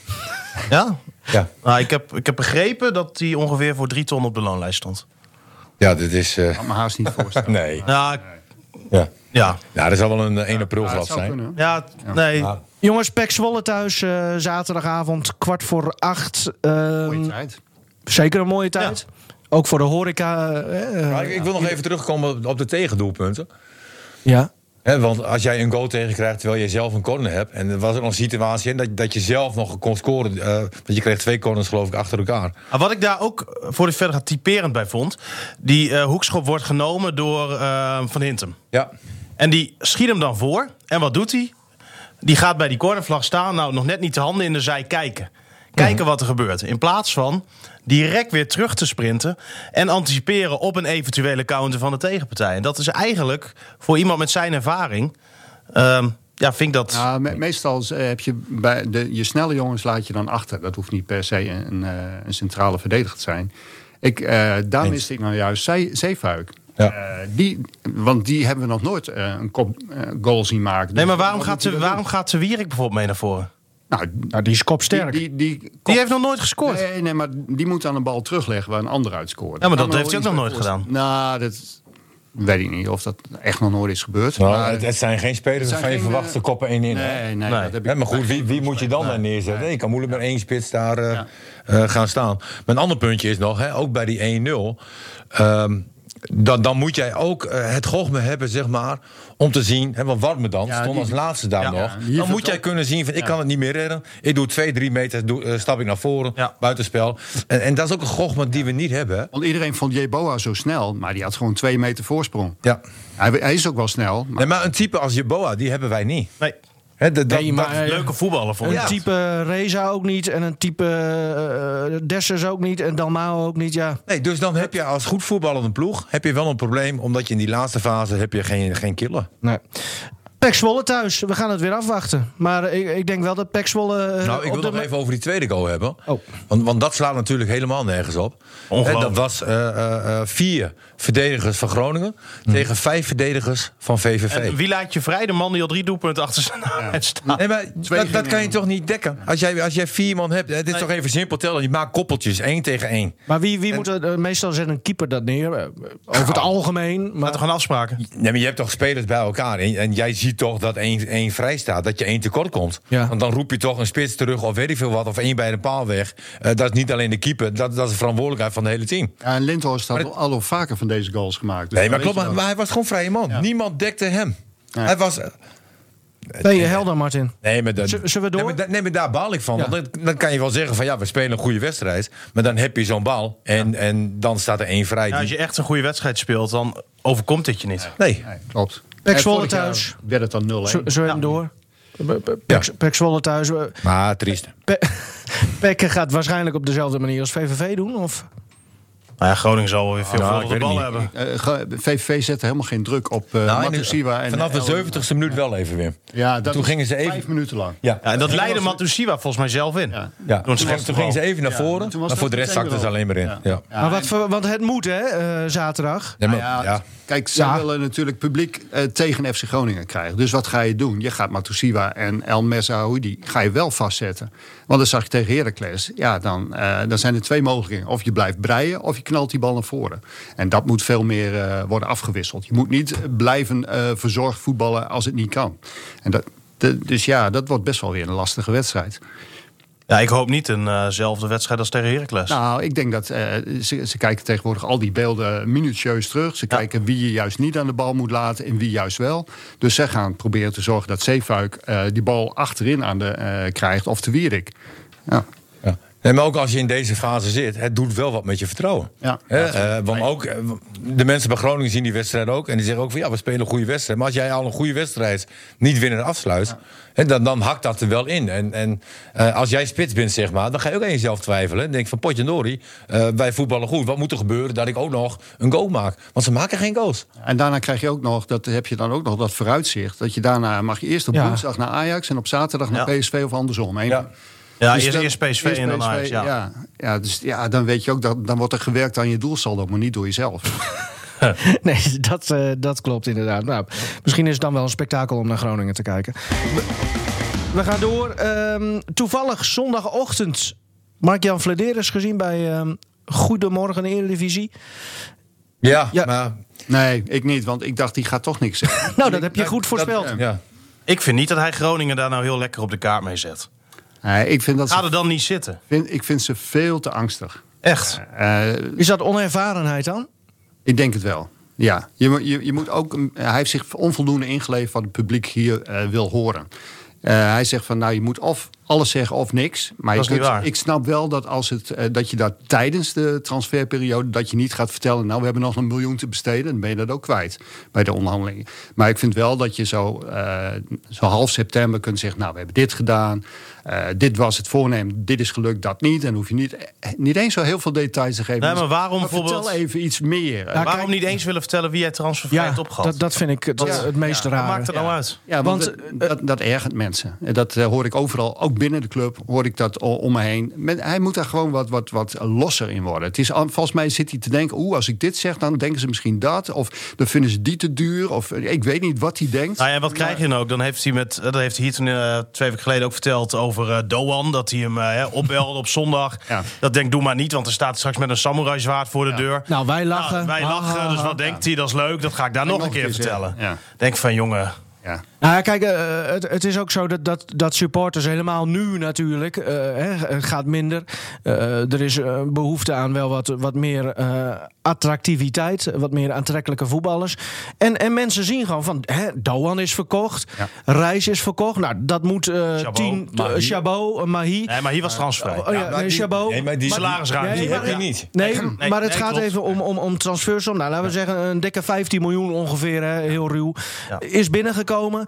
Ja? Ja, Nou, ik, heb, ik heb begrepen dat hij ongeveer voor drie ton op de loonlijst stond. ja dit is. eh, Kan me haast niet voorstellen. <laughs> nee. Ja, ik- Ja. ja. ja, dat zal wel een eh, 1 april Ja, zijn. kunnen. Ja, nee. Ja. Jongens, Pek Zwolle thuis, eh, zaterdagavond, kwart voor acht. Ehm, Mooie tijd. zeker een mooie tijd. Ook voor de horeca. eh, Maar ik, ik wil nog even terugkomen op de tegendoelpunten. ja. Want als jij een goal tegenkrijgt terwijl je zelf een corner hebt... en er was er nog een situatie dat, dat je zelf nog kon scoren... eh, want je kreeg twee corners geloof ik achter elkaar. Ah, Wat ik daar ook, eh, voor ik verder ga, typerend bij vond... die eh, hoekschop wordt genomen door Van Hintem. Ja, En die schiet hem dan voor. En wat doet hij? Die gaat bij die cornervlag staan. Nou, nog net niet de handen in de zij kijken. Kijken wat er gebeurt. In plaats van direct weer terug te sprinten en anticiperen op een eventuele counter van de tegenpartij. En dat is eigenlijk voor iemand met zijn ervaring. ehm, ja, vind ik dat. Nou, me- meestal eh, heb je bij de, je snelle jongens laat je dan achter. Dat hoeft niet per se een, eh, een centrale verdediger te zijn. Ik, eh, daar miste ik nou juist Zee- Zeefuik. Ja. Eh, die, want die hebben we nog nooit eh, een kop eh, goal zien maken. nee, Dus maar waarom wat gaat, de, dan waarom gaat de Wierik bijvoorbeeld mee naar voren? Nou, Nou, die is kopsterk. die, die, die, Die heeft nog nooit gescoord. Nee, nee, maar die moet dan een bal terugleggen waar een ander uitscoort. Ja, maar dat heeft hij ook nog nooit voorstellen. Nou, dat weet ik niet of dat echt nog nooit is gebeurd. Nou, maar, het, het zijn geen spelers het zijn waarvan je geen, verwacht ze eh, koppen één in. hè? nee, nee, Nee. dat heb ik maar goed, wie, wie moet je dan daar neerzetten? Nee, je kan moeilijk met één spits daar eh, eh, gaan staan. Maar een ander puntje is nog, hè, ook bij die 1-0... ehm, dan, dan moet jij ook het gochme hebben, zeg maar, om te zien... Hè, want Warmerdam Ja, stond die- als laatste daar Ja, nog. ja, dan moet jij kunnen zien van, ik kan het niet meer redden. Ik doe twee, drie meter, doe, eh, stap ik naar voren, Ja. buitenspel. En, en dat is ook een gochme die we niet hebben. hè. Want iedereen vond Jeboa zo snel, maar die had gewoon twee meter voorsprong. Ja. Hij, hij is ook wel snel. Maar Nee, maar een type als Jeboa, die hebben wij niet. Nee, Hè, de- dat- Nee, maar, dat- eh, leuke voetballer vond Een. Ja. type Reza ook niet. En een type uh, Dessers ook niet. En Dalmao ook niet. Ja. Nee, dus dan heb je als goed voetballende ploeg heb je wel een probleem, omdat je in die laatste fase heb je geen, geen killer. Nee. Pek Zwolle thuis. We gaan het weer afwachten. Maar ik, ik denk wel dat Pek Zwolle... eh, Nou, ik wil de nog even over die tweede goal hebben. Oh. Want, want dat slaat natuurlijk helemaal nergens op. Ongelooflijk. Hè, dat was eh, eh, eh, vier verdedigers van Groningen tegen vijf verdedigers van VVV. En wie laat je vrij? De man die al drie doelpunten achter zijn naam staat. Nee, maar dat, dat kan je toch niet dekken? Als jij, als jij vier man hebt, het is toch even simpel tellen. Je maakt koppeltjes, één tegen één. Maar wie, wie moet er... meestal zet een keeper dat neer. Over het algemeen. Laten Maar we gaan afspraken. Nee, maar je hebt toch spelers bij elkaar. En, en jij ziet toch dat één, één vrij staat, dat je één tekort komt. Ja. Want dan roep je toch een spits terug of weet ik veel wat. Of één bij de paal weg. Eh, dat is niet alleen de keeper, dat, dat is de verantwoordelijkheid van het hele team. ja, en Lindhorst had al al vaker van deze goals gemaakt. Dus Nee, maar klopt, maar, hij was gewoon vrije man. Ja. Niemand dekte hem. Ja. Hij was... ben je helder, Martin? Nee, maar, dan, Z- zullen we door? Nee, maar, da- nee, maar daar baal ik van. Ja. Want dan, dan kan je wel zeggen van ja, we spelen een goede wedstrijd. Maar dan heb je zo'n bal en, en dan staat er één vrij. Ja, als je echt een goede wedstrijd speelt, dan overkomt dit je niet. Nee. Nee, klopt. Pek En Zwolle thuis. werd het dan 0-1. Zo, zo even door. Pek, Zwolle thuis. eh, Maar triest. Pe- <laughs> Pek gaat waarschijnlijk op dezelfde manier als VVV doen? Of? Nou ja, Groningen zal wel weer veel Nou, de weet bal hebben. Eh, ge- VVV zette helemaal geen druk op uh, Nou, Matusiwa. En vanaf de El- 70ste minuut wel even weer. Ja, dat Toen gingen ze even- Vijf minuten lang. Ja, Ja, en dat leidde Matusiwa volgens mij zelf in. Ja. Toen, toen gingen ze even naar Ja, voren. maar toen was maar voor de rest zakten ze alleen maar in. Ja. Ja. maar wat, voor- want het moet, hè, eh, zaterdag. Ja, maar- Nou ja. Kijk, ze Ja. willen natuurlijk publiek eh, tegen FC Groningen krijgen. Dus wat ga je doen? Je gaat Matusiwa en El Messaoudi ga je wel vastzetten. Want dan zag je tegen Heracles. Ja, dan, eh, dan zijn er twee mogelijkheden. Of je blijft breien of je knalt die bal naar voren. En dat moet veel meer eh, worden afgewisseld. Je moet niet blijven verzorgd voetballen als het niet kan. En dat, de- dus ja, dat wordt best wel weer een lastige wedstrijd. Ja, ik hoop niet eenzelfde wedstrijd als tegen Heracles. Nou, ik denk dat eh, ze, ze kijken tegenwoordig al die beelden minutieus terug. Ze Ja. kijken wie je juist niet aan de bal moet laten en wie juist wel. Dus zij gaan proberen te zorgen dat Zeefuik eh, die bal achterin aan de, eh, krijgt of de Wierik. Ja. Ja. Nee, maar ook als je in deze fase zit, het doet wel wat met je vertrouwen. Ja. Hè, eh, want ook eh, de mensen bij Groningen zien die wedstrijd ook. En die zeggen ook van ja, we spelen een goede wedstrijd. Maar als jij al een goede wedstrijd niet winnen afsluit, hè, dan, dan hakt dat er wel in. En, en eh, als jij spits bent, zeg maar, dan ga je ook aan jezelf twijfelen. Dan denk je van potje Nori, eh wij voetballen goed. Wat moet er gebeuren dat ik ook nog een goal maak? Want ze maken geen goals. En daarna krijg je ook nog, dat heb je dan ook nog dat vooruitzicht. Dat je daarna mag je eerst op Ja. woensdag naar Ajax en op zaterdag naar Ja. PSV of andersom. Eén- Ja. Dus eerst, dan- eerst PSV en dan Ajax. Ja. ja. Ja, dus ja, dan weet je ook dat dan wordt er gewerkt aan je doelsaldo, maar niet door jezelf. <laughs> <laughs> Nee, dat, eh, dat klopt inderdaad. Nou, misschien is het dan wel een spektakel om naar Groningen te kijken. We, gaan door. Ehm, toevallig zondagochtend Mark-Jan Flederis gezien bij ehm, Goedemorgen Eredivisie. Ja, Ja. maar... Nee, ik niet, want ik dacht die gaat toch niks zeggen. <laughs> Nou, dat heb je goed voorspeld. Dat, ja. Ik vind niet dat hij Groningen daar nou heel lekker op de kaart mee zet. Nee, ik, vind dat Ga ze, er dan niet zitten. vind, ik vind ze veel te angstig. Echt. Eh, Is dat onervarenheid dan? Ik denk het wel. Ja, je, moet- je, je moet ook, een- hij heeft zich onvoldoende ingeleverd wat het publiek hier eh, wil horen. Eh, hij zegt van nou, je moet of alles zeggen of niks. Maar Dat niet waar. ik snap wel dat, als het, eh, dat je dat tijdens de transferperiode... dat je niet gaat vertellen, nou, we hebben nog een miljoen te besteden... dan ben je dat ook kwijt bij de onderhandelingen. Maar ik vind wel dat je zo, eh, zo half september kunt zeggen... nou, we hebben dit gedaan, eh, dit was het voornemen, dit is gelukt, dat niet. En hoef je niet, niet eens zo heel veel details te geven. Nee, maar Dus- waarom vertel bijvoorbeeld- even iets meer. Ja, Waarom kijk- niet eens willen vertellen wie jij transfervrij Ja, hebt opgehad? dat, dat vind ik het, meest Wat raar. maakt het nou uit? Ja, want, dat, dat ergert mensen. En dat hoor ik overal, ook binnen de club, hoor ik dat om me heen. Men- hij moet daar gewoon wat, wat, wat losser in worden. Het is, volgens mij zit hij te denken, oeh, als ik dit zeg, dan denken ze misschien dat. Of dan vinden ze die te duur. Of eh, ik weet niet wat hij denkt. Nou ja, en wat krijg je dan ook? Dan heeft hij, met, dat heeft hij hier toen, eh, twee weken geleden ook verteld over eh, Doan. Dat hij hem eh, hè, opbelde op zondag. Ja. Dat denk doe maar niet, want er staat straks met een samurai zwaard voor de deur. Nou, wij lachen. Nou, wij lachen, dus wat denkt hij? Dat is leuk, dat ga ik daar nog, een keer vertellen. Denk van, jongen, Ja. Nou ja, kijk, eh, het, het is ook zo dat, dat, dat supporters helemaal nu natuurlijk eh, hè, het gaat minder. Eh, er is eh, behoefte aan wel wat, wat meer eh, attractiviteit, wat meer aantrekkelijke voetballers. En, en mensen zien gewoon van, hè, Doan is verkocht, Reis is verkocht. Nou, dat moet eh Chabot, tien, Mahi. uh, Chabot, Mahi. nee, maar hier was transfervrij. Oh ja, nee, die- Chabot. nee, maar die salarisruimte, Nee, die heb je niet. Nee, Nee, maar het nee, gaat klopt. even om, om, om transfersom. Nou, laten we zeggen een dikke 15 miljoen ongeveer, hè, heel ruw, Ja. is binnengekomen.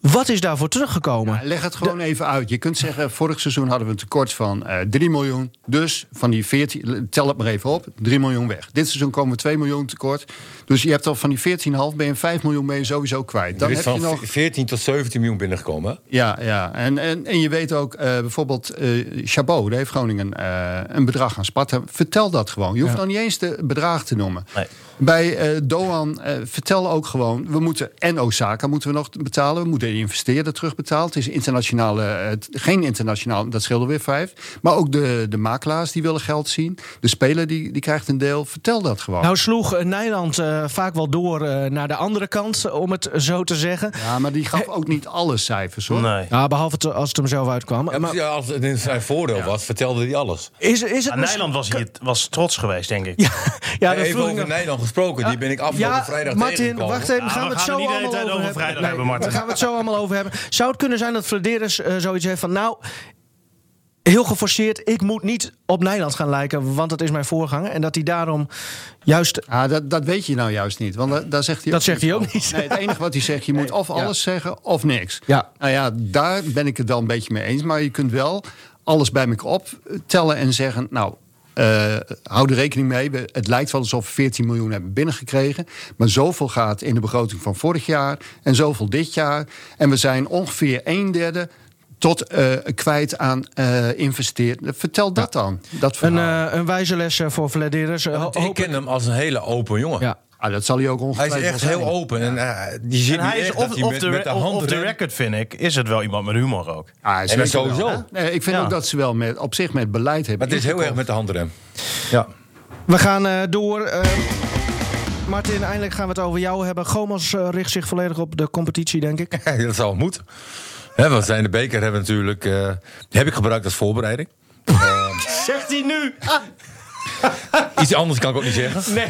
Wat is daarvoor teruggekomen? Ja, leg het gewoon even uit. Je kunt zeggen, vorig seizoen hadden we een tekort van eh 3 miljoen. Dus van die 14, tel het maar even op, 3 miljoen weg. Dit seizoen komen we 2 miljoen tekort. Dus je hebt al van die 14,5 ben je 5 miljoen ben je sowieso kwijt. Dan er is heb je van nog 14 tot 17 miljoen binnengekomen. Ja, ja. En, en, en je weet ook, eh, bijvoorbeeld eh Chabot, daar heeft Groningen eh, een bedrag aan Sparta. Vertel dat gewoon. Je hoeft nog niet eens de bedrag te noemen. Nee. Bij eh, Doan, eh, vertel ook gewoon, we moeten, en Osaka moeten we nog betalen. We moeten de investeerder terugbetalen. Het is internationale, eh, het, geen internationaal, dat scheelde weer vijf. Maar ook de, de makelaars die willen geld zien. De speler die, die krijgt een deel. Vertel dat gewoon. Nou sloeg eh, Nijland eh, vaak wel door eh, naar de andere kant, om het zo te zeggen. ja, maar die gaf ook niet alle cijfers hoor. Nee. Ja, behalve het, als het hem zelf uitkwam. Ja, maar als het in zijn voordeel was, vertelde hij alles. is, is het Ah, Nijland was hier was trots geweest, denk ik. Ja, ja, dat Even over nog. Nederland gesproken, die ben ik afgelopen Ja, vrijdag Martin, tegengekomen. wacht even. Ah, gaan we we het gaan zo allemaal over hebben. vrijdag hebben, Martin. Gaan we het zo allemaal over hebben. Zou het kunnen zijn dat Flederis eh, zoiets heeft van... nou, heel geforceerd, ik moet niet op Nijland gaan lijken... want dat is mijn voorganger. En dat hij daarom juist... Ah, dat, dat weet je nou juist niet. Want da- daar zegt hij Dat ook zegt hij ook niet. Nee, het enige wat hij zegt, je moet of ja. alles zeggen of niks. Ja. Nou ja, daar ben ik het wel een beetje mee eens. Maar je kunt wel alles bij elkaar optellen en zeggen... nou, eh, hou er rekening mee. We- Het lijkt wel alsof we 14 miljoen hebben binnengekregen. Maar zoveel gaat in de begroting van vorig jaar en zoveel dit jaar. En we zijn ongeveer een derde tot eh, kwijt aan eh investeren. Vertel dat dan. Dat Een, een wijze les voor hoop ik ken hem als een hele open jongen. Ja. Ah, dat zal hij ook Hij ongetwijfeld is echt heel open. En, eh, die ziet En hij niet is hij met de the rent. record, vind ik, is het wel iemand met humor ook. Ah, En dat zeker sowieso. wel. Nee, ik vind Ja. ook dat ze wel met, op zich met beleid hebben. Maar het is heel erg met de handrem. Ja. We gaan eh, door. eh, Martin, eindelijk gaan we het over jou hebben. Gomos eh, richt zich volledig op de competitie, denk ik. <laughs> Dat zal moeten. Hè, want zijn de beker hebben natuurlijk. eh, die heb ik gebruikt als voorbereiding. Zegt hij nu? <laughs> Iets anders kan ik ook niet zeggen. Nee.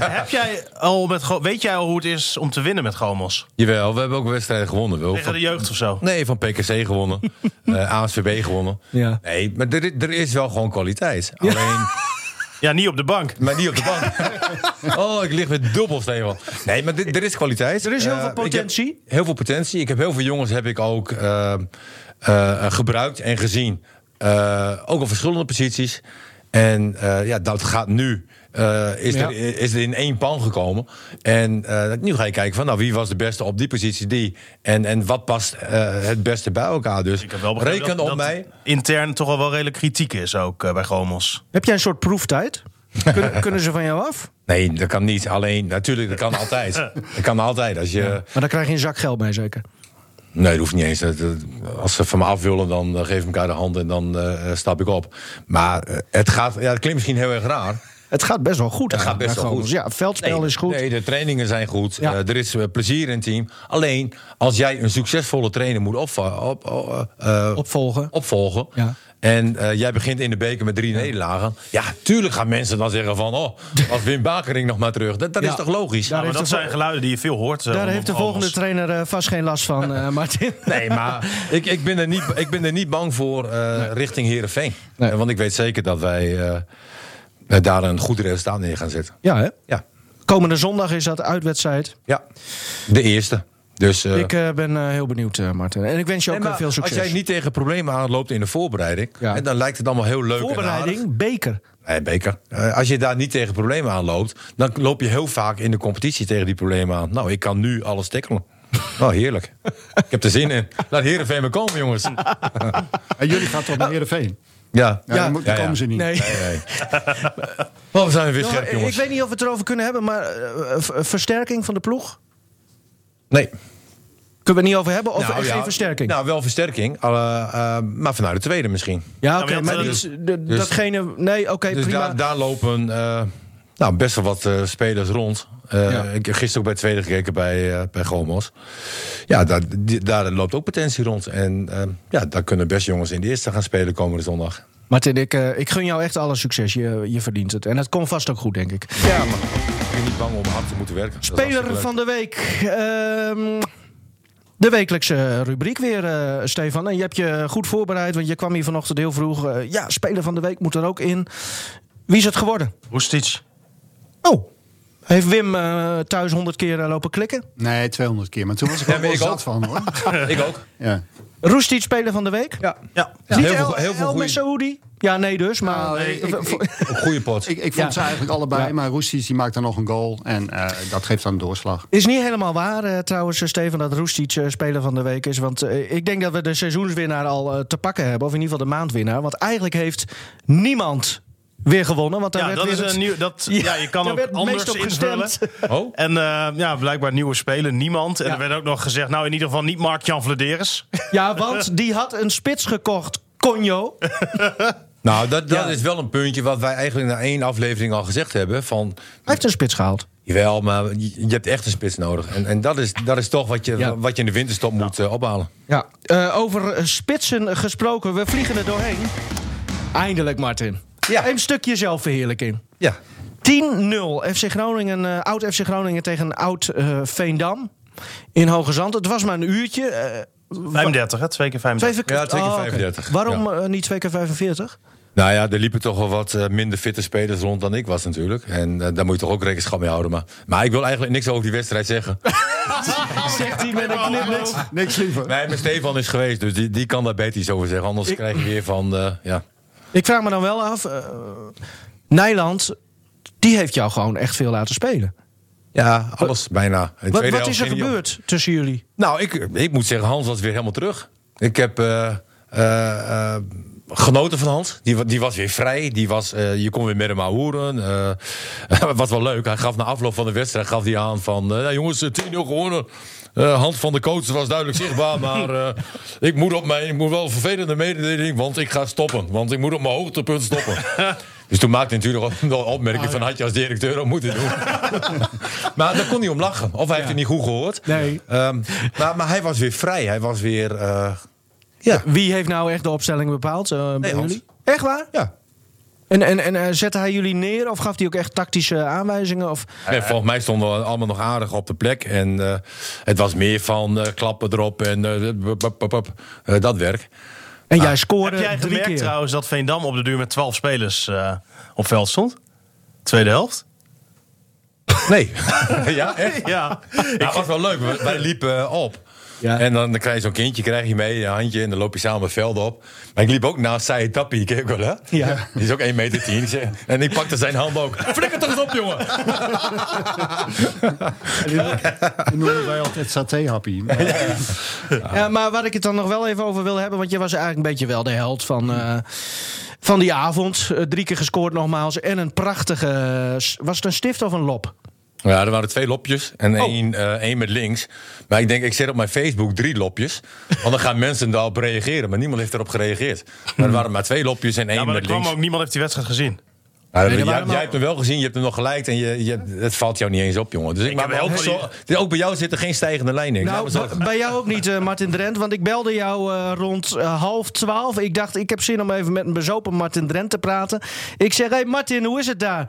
Heb jij al met, weet jij al hoe het is om te winnen met Gomos? Jawel, we hebben ook wedstrijden gewonnen. Wel. Tegen de jeugd of zo? Nee, van PKC gewonnen. <laughs> eh ASVB gewonnen. Ja. Nee, maar er, er is wel gewoon kwaliteit. Alleen, Ja, niet op de bank. maar niet op de bank. <laughs> oh, ik lig met dubbel, Stefan. Nee, maar dit- er is kwaliteit. Er is heel Eh, veel potentie. heel veel potentie. Ik heb heel veel jongens heb ik ook eh, eh, gebruikt en gezien. Eh, ook op verschillende posities. En eh, ja, dat gaat nu. eh, is, Ja. er, is er in één pan gekomen. En eh, nu ga je kijken van nou, wie was de beste op die positie die. En, en wat past eh, het beste bij elkaar. Dus Ik heb wel begrepen reken dat, op dat mij. intern toch al wel redelijk kritiek is ook bij Gomos. Heb jij een soort proeftijd? Kunnen, <laughs> kunnen ze van jou af? Nee, dat kan niet. Alleen, natuurlijk, dat kan altijd. <laughs> Dat kan altijd. Als je, Maar dan krijg je een zak geld mee, zeker. Nee, dat hoeft niet eens. Als ze van me af willen, dan eh, geef ik elkaar de hand en dan eh, stap ik op. Maar eh, het gaat, ja, het klinkt misschien heel erg raar. Het gaat best wel goed. Het gaat best wel goed. Ja, veldspel Nee, is goed. Nee, de trainingen zijn goed. Ja. Eh, er is eh, plezier in het team. Alleen, als jij een succesvolle trainer moet op, op- eh, Opvolgen. opvolgen... Ja. En eh, jij begint in de beker met drie nederlagen. Ja, tuurlijk gaan mensen dan zeggen van... oh, als Wim Bakering nog maar terug. Dat, dat Ja. is toch logisch? Maar dat zijn geluiden die je veel hoort. eh, Daar heeft de volgende trainer eh, vast geen last van, eh, <laughs> Martin. Nee, maar ik, ik, ben er niet, ik ben er niet bang voor eh, richting Heerenveen. Nee. Want ik weet zeker dat wij eh, daar een goed resultaat neer gaan zetten. Ja, hè? Ja, Komende zondag is dat uitwedstrijd. ja. de eerste. Dus, eh, ik eh, ben eh, heel benieuwd, eh, Martin. En ik wens je ook nee, maar veel succes. Als jij niet tegen problemen aanloopt in de voorbereiding... Ja. En dan lijkt het allemaal heel leuk. Voorbereiding, beker. Nee, beker. Eh, als je daar niet tegen problemen aan loopt... dan loop je heel vaak in de competitie tegen die problemen aan. Nou, ik kan nu alles tackelen. Nou, heerlijk. ik heb er zin in. Laat Heerenveen maar komen, jongens. <laughs> En jullie gaan toch naar Heerenveen? Ja. Ja, Ja. dan, Ja, komen ze niet. Nee. Oh, <laughs> we zijn weer scherp, ik jongens. weet niet of we het erover kunnen hebben, maar versterking van de ploeg? Nee. Kunnen we het niet over hebben? Of Nou, ja, geen versterking? Nou, wel versterking. eh, eh, maar vanuit de tweede misschien. ja, Nou, oké, maar maar dat- niet de- dus- datgene... Nee, oké, dus prima. daar, daar lopen eh, nou, best wel wat eh, spelers rond. Eh, Ja. Ik heb gisteren ook bij het tweede gekeken bij, eh bij Gomos. Ja, daar, die- daar loopt ook potentie rond. En eh, ja, daar kunnen best jongens in de eerste gaan spelen komende zondag. Martin, ik, eh, ik gun jou echt alle succes. Je, je verdient het. En het komt vast ook goed, denk ik. Ja, maar ik ben niet bang om hard te moeten werken. Speler van de week. Ehm, de wekelijkse rubriek weer, eh, Stefan. En je hebt je goed voorbereid, want je kwam hier vanochtend heel vroeg. Eh, ja, speler van de week moet er ook in. Wie is het geworden? Roestic. Oh, heeft Wim eh, thuis honderd keer eh, lopen klikken? Nee, 200 keer. Maar toen was ik <laughs> Ja, maar wel ik zat van hoor. <laughs> Ik ook. Ja. Roestic, speler van de week? Ja. Ja. Ja, Niet heel, El, veel, heel veel Messaoudi? Ja, nee dus, maar... Nou, <laughs> ik- ik- een goede pot. Ik, ik vond Ja. ze eigenlijk allebei, Ja. maar Roestic die maakt dan nog een goal. En eh, dat geeft dan een doorslag. Is niet helemaal waar trouwens, Steven, dat Roestic speler van de week is. Want ik denk dat we de seizoenswinnaar al te pakken hebben. Of in ieder geval de maandwinnaar. Want eigenlijk heeft niemand weer gewonnen. Want daar Ja, werd dat weer is het- een nieuw. Dat, <laughs> Ja, ja, je kan ook anders meest op invullen. gestemd. <laughs> Oh? En eh, ja, blijkbaar nieuwe speler, niemand. En Ja. er werd ook nog gezegd, nou in ieder geval niet Mark-Jan Vladeres. <laughs> Ja, want die had een spits gekocht. Conjo. Nou, dat, dat Ja. is wel een puntje wat wij eigenlijk na één aflevering al gezegd hebben. Van, Hij heeft een spits gehaald. jawel, maar je, hebt echt een spits nodig. En, en dat, is, dat is toch wat je, Ja. wat je in de winterstop moet eh, ophalen. Ja. Eh, over spitsen gesproken, we vliegen er doorheen. Eindelijk, Martin. Ja. Een stukje zelfverheerlijking. Ja. 10-0 FC Groningen, eh, oud FC Groningen tegen oud eh, Veendam in Hoge Zand. Het was maar een uurtje. eh, 35, hè? Twee keer 35. twee Ja, twee keer Oh, oké. 35. Waarom Ja. niet twee keer 45? Nou ja, er liepen toch wel wat minder fitte spelers rond dan ik was natuurlijk. En daar moet je toch ook rekenschap mee houden. Maar, maar ik wil eigenlijk niks over die wedstrijd zeggen. <laughs> Zegt hij met een knipoog. Niks liever. Nee, maar Stefan is geweest, dus die, die kan daar beter iets over zeggen. Anders krijg je weer van, eh, ja... Ik vraag me dan wel af. eh, Nijland, die heeft jou gewoon echt veel laten spelen. Ja, alles bijna. In Wat, wat is er op. gebeurd tussen jullie? Nou, ik, ik moet zeggen, Hans was weer helemaal terug. Ik heb eh, eh, genoten van Hans. Die, die was weer vrij. Die was, je kon weer met hem ahoeren. Eh <laughs> was wel leuk. Hij gaf na afloop van de wedstrijd gaf hij aan van... jongens, eh, 10-0 gewonnen. Eh hand van de coach was duidelijk zichtbaar. <laughs> maar eh, ik, moet op mijn, ik moet wel een vervelende mededeling... want ik ga stoppen. Want ik moet op mijn hoogtepunt stoppen. <laughs> Dus toen maakte hij natuurlijk wel een opmerking van... had je als directeur ook moeten doen. <laughs> maar daar kon hij om lachen. Of hij heeft het niet goed gehoord. Nee. Ehm, maar, maar hij was weer vrij. Hij was weer... eh, ja. Wie heeft nou echt de opstelling bepaald eh, Hans. jullie? Echt waar? ja. En, en, en eh, zette hij jullie neer of gaf hij ook echt tactische aanwijzingen? Of... Nee, volgens mij stonden we allemaal nog aardig op de plek. En eh, het was meer van eh, klappen erop en bup, bup, bup, bup, dat werk. En Ah. jij scoorde Heb jij drie gemerkt keer. trouwens dat Veendam op de duur met 12 spelers eh, op veld stond? Tweede helft? Nee. <laughs> ja, echt? Ja. Nou, dat was wel leuk. Wij- liepen op. Ja. En dan, dan krijg je zo'n kindje krijg je mee, een handje, en dan loop je samen het veld op. Maar ik liep ook naast Saïd Tappi, ken je ook wel, hè? Ja. Die is ook 1 meter 10. En ik pakte zijn hand ook. <laughs> Flikker toch eens op, jongen! <laughs> Die noemen wij altijd saté-happy. Ja, maar waar ik het dan nog wel even over wil hebben... want je was eigenlijk een beetje wel de held van, eh, van die avond. Eh, drie keer gescoord nogmaals. En een prachtige... Was het een stift of een lop? Ja, er waren twee lopjes en Oh. één, eh, één met links. Maar ik denk, ik zet op mijn Facebook drie lopjes. Want dan gaan mensen daarop reageren. Maar niemand heeft erop gereageerd. Maar er <laughs> waren maar twee lopjes en één Ja, maar er met kwam links. ook niemand heeft die wedstrijd gezien. Nou, Nee, jij, hebt hem wel gezien, je hebt hem nog gelijk en je, je, het valt jou niet eens op, jongen. Dus ik, wel ook, zo, ook bij jou zit er geen stijgende lijn in. Nou, Nou, bij jou ook niet, eh, Martin Drent. Want ik belde jou eh, rond eh, half twaalf. Ik dacht, ik heb zin om even met een bezopen Martin Drent te praten. Ik zeg, hey Martin, hoe is het daar?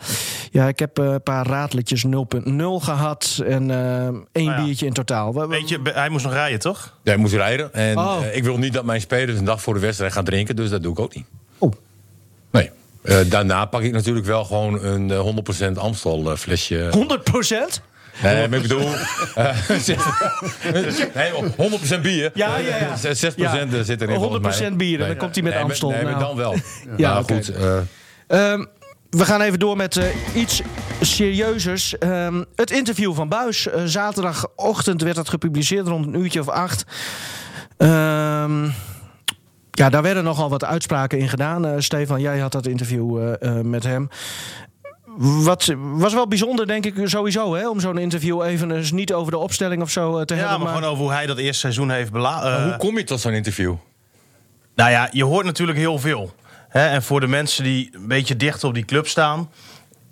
Ja, ik heb een paar raadletjes 0.0 gehad. En één ja. biertje in totaal. We- we- Weet je, hij moest nog rijden, toch? Jij moet rijden. En Oh. ik wil niet dat mijn spelers een dag voor de wedstrijd gaan drinken. Dus dat doe ik ook niet. Eh, daarna pak ik natuurlijk wel gewoon een eh, 100% Amstel eh, flesje. 100 procent? Nee, maar ik bedoel... eh, <laughs> nee, 100% bier. Ja, ja, ja. 6% Ja. zit erin volgens mij. 100% bier, en dan komt hij met nee, Amstel. Nee, Nou. dan wel. <laughs> Ja, oké. goed. eh, Ehm, we gaan even door met eh, iets serieuzers. Ehm, het interview van Buis. Eh, zaterdagochtend werd dat gepubliceerd rond een uurtje of acht. Ehm, ja, daar werden nogal wat uitspraken in gedaan. Eh, Stefan, jij had dat interview eh, eh, met hem. Wat was wel bijzonder, denk ik, sowieso, hè, om zo'n interview even eens niet over de opstelling of zo te Ja, hebben. maar gewoon over hoe hij dat eerste seizoen heeft bela... hoe kom je tot zo'n interview? Nou ja, je hoort natuurlijk heel veel. Hè? En voor de mensen die een beetje dicht op die club staan,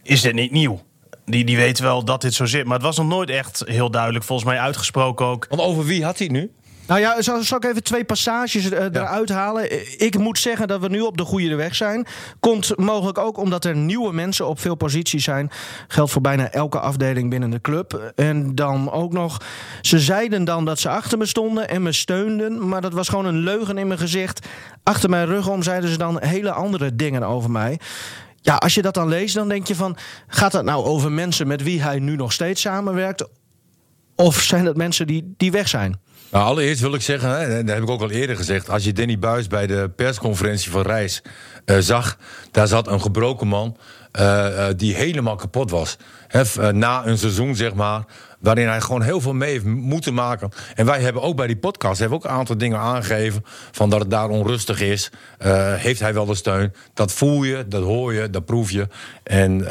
is dit niet nieuw. Die, die weten wel dat dit zo zit. Maar het was nog nooit echt heel duidelijk, volgens mij uitgesproken ook. Want over wie had hij het nu? Nou ja, zal, zal ik even twee passages eh, eruit halen? Eh, Ik moet zeggen dat we nu op de goede weg zijn. Komt mogelijk ook omdat er nieuwe mensen op veel posities zijn. Geldt voor bijna elke afdeling binnen de club. En dan ook nog, ze zeiden dan dat ze achter me stonden en me steunden. Maar dat was gewoon een leugen in mijn gezicht. Achter mijn rug om zeiden ze dan hele andere dingen over mij. Ja, als je dat dan leest, dan denk je van... gaat dat nou over mensen met wie hij nu nog steeds samenwerkt? Of zijn dat mensen die, die weg zijn? Nou, allereerst wil ik zeggen, hè, dat heb ik ook al eerder gezegd... als je Danny Buis bij de persconferentie van Reis eh, zag... daar zat een gebroken man eh, eh, die helemaal kapot was. Na een seizoen, zeg maar... waarin hij gewoon heel veel mee heeft moeten maken. En wij hebben ook bij die podcast hebben ook een aantal dingen aangegeven... van dat het daar onrustig is. Heeft hij wel de steun? Dat voel je, dat hoor je, dat proef je. En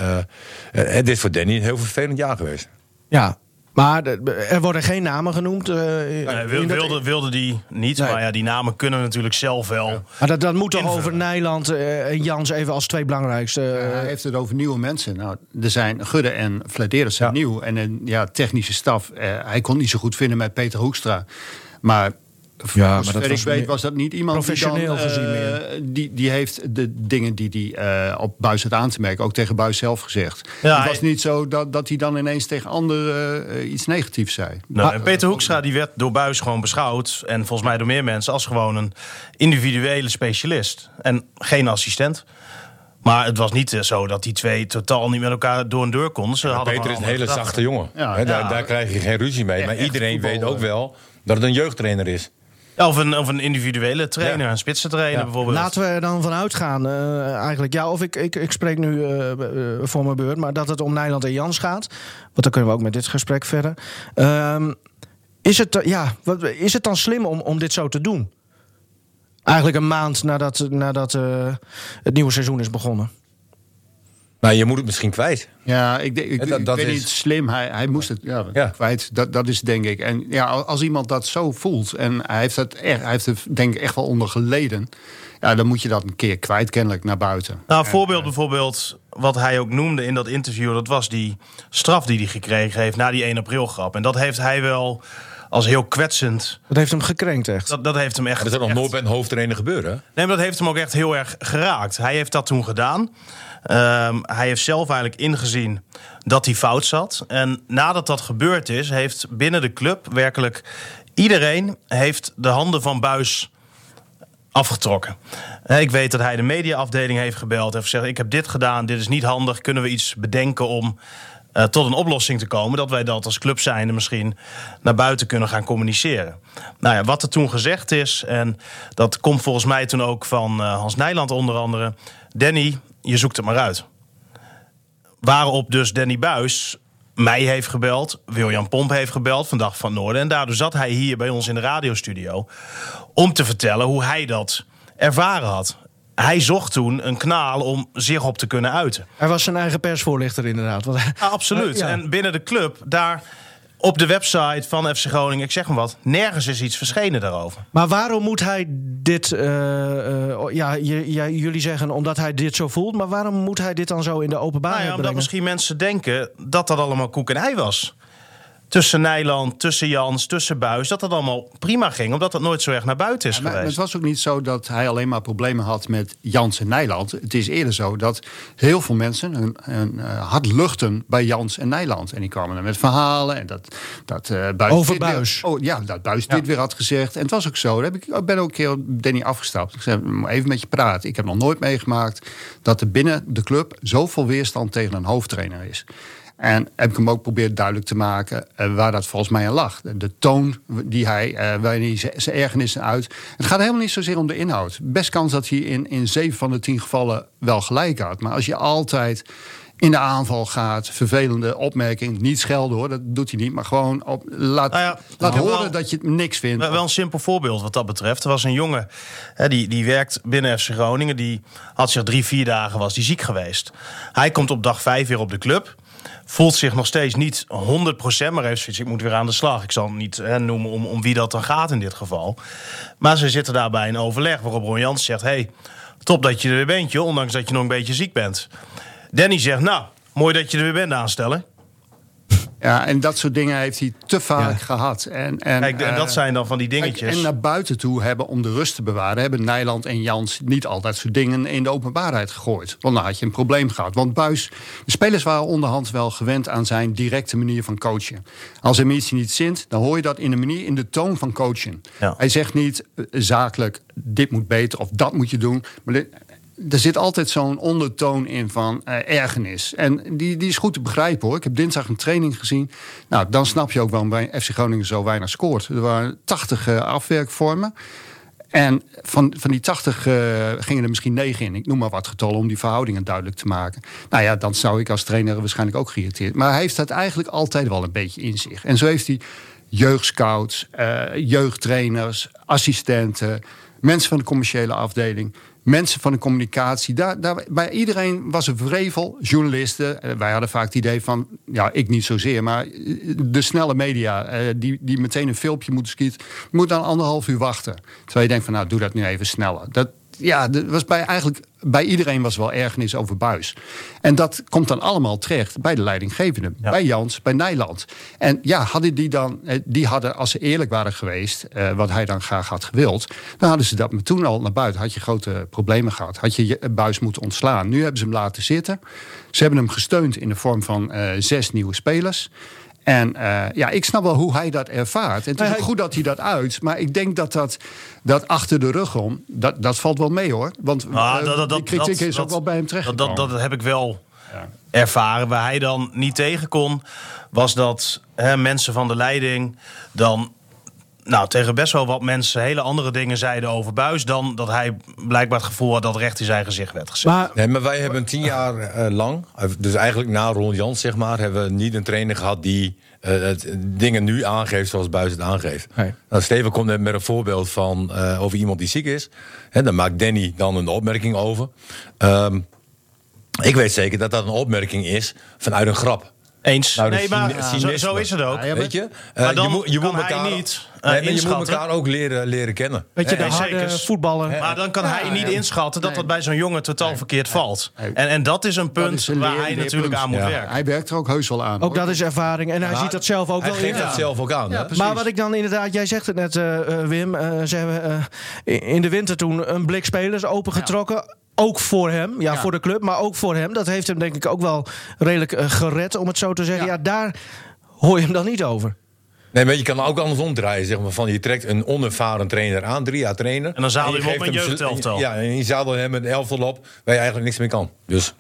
het is voor Danny een heel vervelend jaar geweest. Ja, maar er worden geen namen genoemd. eh, Nee, wilde, wilde die niet. Nee. Maar ja, die namen kunnen natuurlijk zelf wel. Maar dat, dat moet toch over Nijland eh, en Jans even als twee belangrijkste. eh, hij heeft het over nieuwe mensen. Nou, er zijn Gudde en Vladeris zijn Ja. nieuw. En een ja, technische staf. eh, hij kon niet zo goed vinden met Peter Hoekstra. Maar Ja, maar dat ik weet was dat niet iemand die dan... professioneel gezien eh, meer. die, die heeft de dingen die hij eh, op Buis had aan te merken... ook tegen Buis zelf gezegd. Ja, het was hij- niet zo dat, dat hij dan ineens tegen anderen eh, iets negatiefs zei. Nou, en Peter Hoekstra die werd door Buis gewoon beschouwd. En volgens mij door meer mensen als gewoon een individuele specialist. En geen assistent. Maar het was niet zo dat die twee totaal niet met elkaar door een deur konden. Ze hadden Peter is een hele zachte jongen. Ja, daar, ja. daar krijg je geen ruzie mee. Echt- maar iedereen voetbal, weet ook wel dat het een jeugdtrainer is. Of, een, of een individuele trainer, Ja. een spitsentrainer Ja. bijvoorbeeld. Laten we er dan vanuit gaan, eh, eigenlijk. Ja, of ik, ik, ik spreek nu eh, eh, voor mijn beurt, maar dat het om Nijland en Jans gaat. Want dan kunnen we ook met dit gesprek verder. Ehm, is, het, ja, wat, is het dan slim om, om dit zo te doen? Eigenlijk een maand nadat, nadat eh, het nieuwe seizoen is begonnen. Maar je moet het misschien kwijt. Ja, ik, denk- ik, dat- ik is- niet, slim. Hij, hij moest het ja, Ja. kwijt. Dat, dat is denk ik. En ja, als iemand dat zo voelt... en hij heeft, het echt, hij heeft er denk ik echt wel onder geleden... Ja, dan moet je dat een keer kwijt kennelijk naar buiten. Nou, een voorbeeld bijvoorbeeld, wat hij ook noemde in dat interview... dat was die straf die hij gekregen heeft na die 1 april grap. En dat heeft hij wel als heel kwetsend... Dat heeft hem gekrenkt, echt. Dat, dat heeft hem echt... Dat is ook nog nooit bij een hoofdtrainer gebeuren. Nee, maar dat heeft hem ook echt heel erg geraakt. Hij heeft dat toen gedaan. Ehm, hij heeft zelf eigenlijk ingezien dat hij fout zat. En nadat dat gebeurd is, heeft binnen de club werkelijk iedereen heeft de handen van Buis afgetrokken. Ik weet dat hij de mediaafdeling heeft gebeld en gezegd: ik heb dit gedaan, dit is niet handig. Kunnen we iets bedenken om eh, tot een oplossing te komen? Dat wij dat als club zijnde misschien naar buiten kunnen gaan communiceren. Nou ja, wat er toen gezegd is, en dat komt volgens mij toen ook van eh, Hans Nijland onder andere. Danny, je zoekt het maar uit. Waarop dus Danny Buis mij heeft gebeld, William Pomp heeft gebeld van Dag van Noorden. En daardoor zat hij hier bij ons in de radiostudio om te vertellen hoe hij dat ervaren had. Hij zocht toen een kanaal om zich op te kunnen uiten. Hij was zijn eigen persvoorlichter, inderdaad. Want Ja, absoluut. Ja. En binnen de club, daar op de website van FC Groningen, ik zeg maar wat, nergens is iets verschenen daarover. Maar waarom moet hij dit... eh, eh, ja, je- ja, jullie zeggen omdat hij dit zo voelt... maar waarom moet hij dit dan zo in de openbaarheid Nou ja, omdat brengen? misschien mensen denken dat dat allemaal koek en ei was. Tussen Nijland, tussen Jans, tussen Buis. Dat dat allemaal prima ging, omdat dat nooit zo erg naar buiten is Maar geweest. het was ook niet zo dat hij alleen maar problemen had met Jans en Nijland. Het is eerder zo dat heel veel mensen een, een eh, hart luchten bij Jans en Nijland. En die kwamen er met verhalen. En dat, dat, eh, Buis Over weer- Buis. oh, ja, dat Buis dit weer had gezegd. En het was ook zo. Daar heb ik, ik ben ook een keer op Danny afgestapt. Ik zei, "Moet even met je praten. Ik heb nog nooit meegemaakt dat er binnen de club zoveel weerstand tegen een hoofdtrainer is. En heb ik hem ook proberen duidelijk te maken eh, waar dat volgens mij aan lag. De, toon die hij, eh waarin hij zijn ergernissen uit. Het gaat helemaal niet zozeer om de inhoud. Best kans dat hij in, in zeven van de tien gevallen wel gelijk had. Maar als je altijd in de aanval gaat, vervelende opmerking, niet schelden hoor, dat doet hij niet. Maar gewoon op, laat, Nou ja, laat horen wel- dat je het niks vindt. Wel, wel een simpel voorbeeld wat dat betreft. Er was een jongen hè, die, die werkt binnen FC Groningen. Die had zich drie, vier dagen was die ziek geweest. Hij komt op dag vijf weer op de club. Voelt zich nog steeds niet 100%, maar heeft zoiets, ik moet weer aan de slag. Ik zal niet hè, noemen om, om wie dat dan gaat in dit geval. Maar ze zitten daarbij in overleg waarop Ron Jans zegt... hey, top dat je er weer bent, joh, ondanks dat je nog een beetje ziek bent. Danny zegt, nou, mooi dat je er weer bent aanstellen. Ja, en dat soort dingen heeft hij te vaak Ja. gehad. En, en, Kijk, en eh, dat zijn dan van die dingetjes. en naar buiten toe hebben om de rust te bewaren, hebben Nijland en Jans niet altijd soort dingen in de openbaarheid gegooid. Want dan had je een probleem gehad. Want Buis, de spelers waren onderhand wel gewend aan zijn directe manier van coachen. Als hem iets niet zint, dan hoor je dat in de manier, in de toon van coachen. Ja. Hij zegt niet eh, zakelijk, dit moet beter of dat moet je doen. Maar dit- er zit altijd zo'n ondertoon in van eh, ergernis. En die, die is goed te begrijpen hoor. Ik heb dinsdag een training gezien. Nou, dan snap je ook waarom bij FC Groningen zo weinig scoort. Er waren 80 eh, afwerkvormen. En van, van die 80 eh, gingen er misschien 9 in. Ik noem maar wat getallen om die verhoudingen duidelijk te maken. Nou ja, dan zou ik als trainer waarschijnlijk ook geïrriteerd. Maar hij heeft dat eigenlijk altijd wel een beetje in zich. En zo heeft hij jeugdscouts, jeugdtrainers, assistenten, mensen van de commerciële afdeling. Mensen van de communicatie. Daar, bij iedereen was er vrevel. Journalisten. Eh, Wij hadden vaak het idee van. Ja, ik niet zozeer. Maar eh, de snelle media. eh, die, die meteen een filmpje moeten schieten. moet dan anderhalf uur wachten. Terwijl je denkt van. Nou, doe dat nu even sneller. Dat, ja, dat was bij, eigenlijk, bij iedereen was wel ergernis over buis. En dat komt dan allemaal terecht bij de leidinggevende. Bij Jans, bij Nijland. En ja, hadden die dan, eh, die hadden, als ze eerlijk waren geweest, eh, wat hij dan graag had gewild, dan hadden ze dat maar toen al naar buiten. Had je grote problemen gehad. Had je je buis moeten ontslaan. Nu hebben ze hem laten zitten. Ze hebben hem gesteund in de vorm van eh, zes nieuwe spelers. En eh, ja, ik snap wel hoe hij dat ervaart. En het is hij- goed dat hij dat uit. Maar ik denk dat dat, dat achter de rug om, dat, dat valt wel mee hoor. Want Ah, dat- dat- die kritiek dat- is ook wel bij hem terecht dat, dat, dat heb ik wel ervaren. Waar hij dan niet tegen kon, was dat hè, mensen van de leiding dan. Nou, tegen best wel wat mensen hele andere dingen zeiden over Buis... dan dat hij blijkbaar het gevoel had dat recht in zijn gezicht werd gezet. Maar Nee, maar wij hebben tien jaar eh, lang, dus eigenlijk na Ron Jans, zeg maar, hebben we niet een trainer gehad die eh, het, dingen nu aangeeft zoals Buis het aangeeft. Nee. Nou, Steven komt net met een voorbeeld van eh, over iemand die ziek is. Hè, dan maakt Danny dan een opmerking over. Ehm, ik weet zeker dat dat een opmerking is vanuit een grap. Eens. Nou, nee, maar zo, is het ook. Ja, ja, Weet je? Maar Eh, dan je moet, je kan moet hij elkaar, niet, nee, maar je moet elkaar ook leren, leren kennen. weet je, Nee, de harde zeker. voetballer... Maar dan kan hij niet inschatten dat Nee. dat bij zo'n jongen totaal verkeerd valt. En, en dat is een punt is een waar hij natuurlijk aan moet Ja. werken. Hij werkt er ook heus wel aan. Ook hoor. dat is ervaring. En hij Ja, ziet dat zelf ook Hij wel geeft in. dat zelf ook aan. Maar wat ik dan inderdaad, jij zegt het net, eh, eh, Wim. eh, ze hebben eh, in de winter toen een blik spelers opengetrokken. Ook voor hem, ja, Ja. voor de club, maar ook voor hem. Dat heeft hem denk ik ook wel redelijk gered, om het zo te zeggen. Ja. Ja. daar hoor je hem dan niet over. Nee, maar je kan ook andersom draaien. Zeg maar, van je trekt een onervaren trainer aan, drie jaar trainen. En dan zadel je hem op een jeugdelftal. Ja, en je zadelt hem met een elftal op waar je eigenlijk niks meer kan. Dus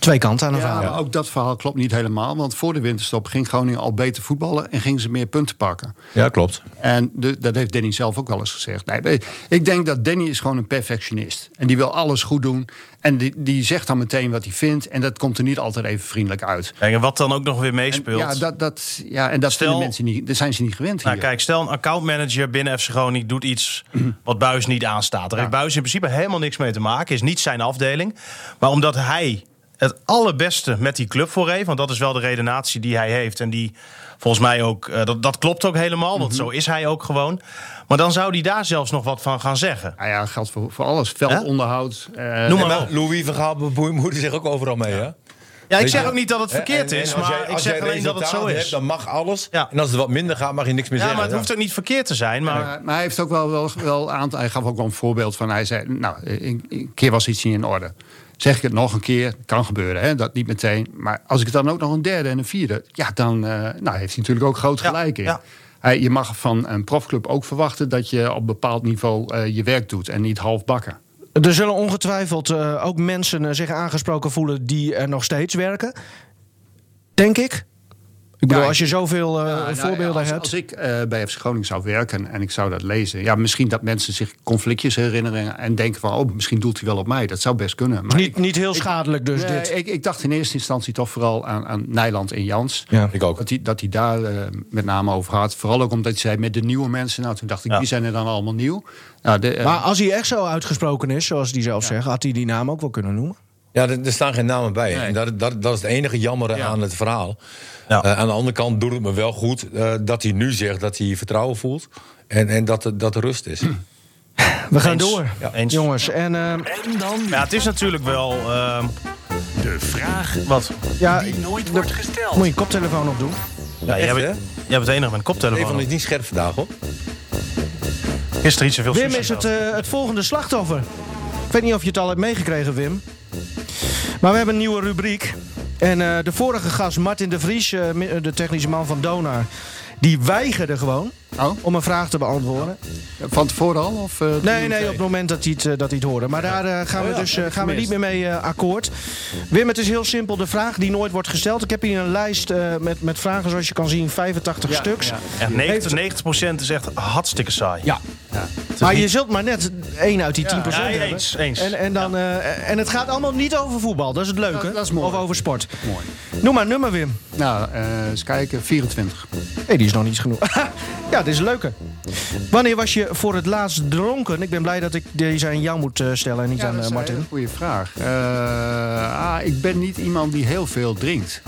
Twee kanten aan een Ja, verhaal. maar ook dat verhaal klopt niet helemaal. Want voor de winterstop ging Groningen al beter voetballen en gingen ze meer punten pakken. ja, klopt. En de- dat heeft Danny zelf ook wel eens gezegd. Nee, ik denk dat Danny is gewoon een perfectionist. En die wil alles goed doen. En die, die zegt dan meteen wat hij vindt. En dat komt er niet altijd even vriendelijk uit. En wat dan ook nog weer En, meespeelt. ja, dat, dat, ja, en dat Stel- mensen niet, daar zijn ze niet gewend Nou, hier. kijk, stel een accountmanager binnen FC Groningen doet iets <clears throat> wat Buis niet aanstaat. Daar heeft Buis in principe helemaal niks mee te maken. Is niet zijn afdeling. Maar omdat hij het allerbeste met die club voor heeft. Want dat is wel de redenatie die hij heeft. En die volgens mij ook, eh, dat, dat klopt ook helemaal. Want zo is hij ook gewoon. Maar dan zou hij daar zelfs nog wat van gaan zeggen. Nou ja, geldt voor, voor alles. Veldonderhoud. eh, Noem Ja, maar. Louis van Gaal bemoeit zich ook overal mee, hè? Ja, ik zeg ook niet dat het verkeerd is. Maar jij- ik zeg alleen dat het zo is. Hebt, dan mag alles. Ja. En als het wat minder gaat, mag je niks meer Ja, zeggen. maar het hoeft ook niet verkeerd te zijn. Maar Maar, maar hij heeft ook wel, wel, wel aan. Hij gaf ook wel een voorbeeld van. Hij zei: Nou, een keer was iets niet in orde. Zeg ik het nog een keer, kan gebeuren, hè? dat niet meteen. Maar als ik het dan ook nog een derde en een vierde, ja, dan eh, nou, heeft hij natuurlijk ook groot Ja, gelijk in. ja. Je mag van een profclub ook verwachten dat je op bepaald niveau eh, je werk doet en niet half bakken. Er zullen ongetwijfeld eh, ook mensen zich aangesproken voelen die er nog steeds werken. Denk ik. Ik bedoel, Ja, als je zoveel eh, Ja, nou, voorbeelden als, hebt. Als ik eh, bij FC Groningen zou werken en ik zou dat lezen, ja, misschien dat mensen zich conflictjes herinneren en denken van, oh, misschien doelt hij wel op mij. Dat zou best kunnen. Maar niet, niet heel schadelijk dus Nee, dit. Ik, ik dacht in eerste instantie toch vooral aan, aan Nijland en Jans. Ja. Ik ook. Dat hij, dat hij daar eh, met name over had. Vooral ook omdat hij zei met de nieuwe mensen. Nou, toen dacht ik, Ja. die zijn er dan allemaal nieuw. Nou, de, Maar als hij echt zo uitgesproken is, zoals hij zelf zegt, had hij die naam ook wel kunnen noemen. Ja, er, er staan geen namen bij. Nee. En dat, dat, dat is het enige jammere Ja. aan het verhaal. Ja. Eh, aan de andere kant doet het me wel goed eh, dat hij nu zegt dat hij vertrouwen voelt. En, en dat, er- dat er rust is. We gaan Eens. door, Ja, eens. jongens. En eh, En dan ja, het is natuurlijk wel. ehm, de vraag wat? ja, die nooit de- wordt gesteld. moet je koptelefoon opdoen. Ja, jij, Echt, bent, hè? jij bent het enige met een koptelefoon. Stefan is niet scherp vandaag, hoor. Gisteren iets zoveel Wim is het, eh, het volgende slachtoffer. Ik weet niet of je het al hebt meegekregen, Wim. Maar we hebben een nieuwe rubriek. En eh, de vorige gast, Martin de Vries, eh, mi- de technische man van Donar... die weigerde gewoon oh, om een vraag te beantwoorden. van tevoren al? Of, eh, Nee, nee, op het moment dat hij het, eh, dat hij het hoorde. Maar daar eh, gaan, we, Oh ja, dus, eh, gaan we niet meer mee akkoord. Wim, het is heel simpel. De vraag die nooit wordt gesteld. Ik heb hier een lijst eh, met, met vragen, zoals je kan zien, 85 Ja, stuks. ja. Echt 90, 90% is echt hartstikke saai. Ja. Ja. Maar je zult maar net één uit die 10% Ja, hebben. eens, eens. En, en, dan, eh, en het gaat allemaal niet over voetbal. Dat is het leuke. Dat- dat is mooi. Of over sport. Mooi. Noem maar een nummer, Wim. Nou, eh, eens kijken. 24. Hé, die is nog niet genoeg. <laughs> ja, dit is een leuke. Wanneer was je voor het laatst dronken? Ik ben blij dat ik deze aan jou moet eh, stellen en niet aan dat eh, is een Martin. hele goede vraag. Eh, ah, ik ben niet iemand die heel veel drinkt.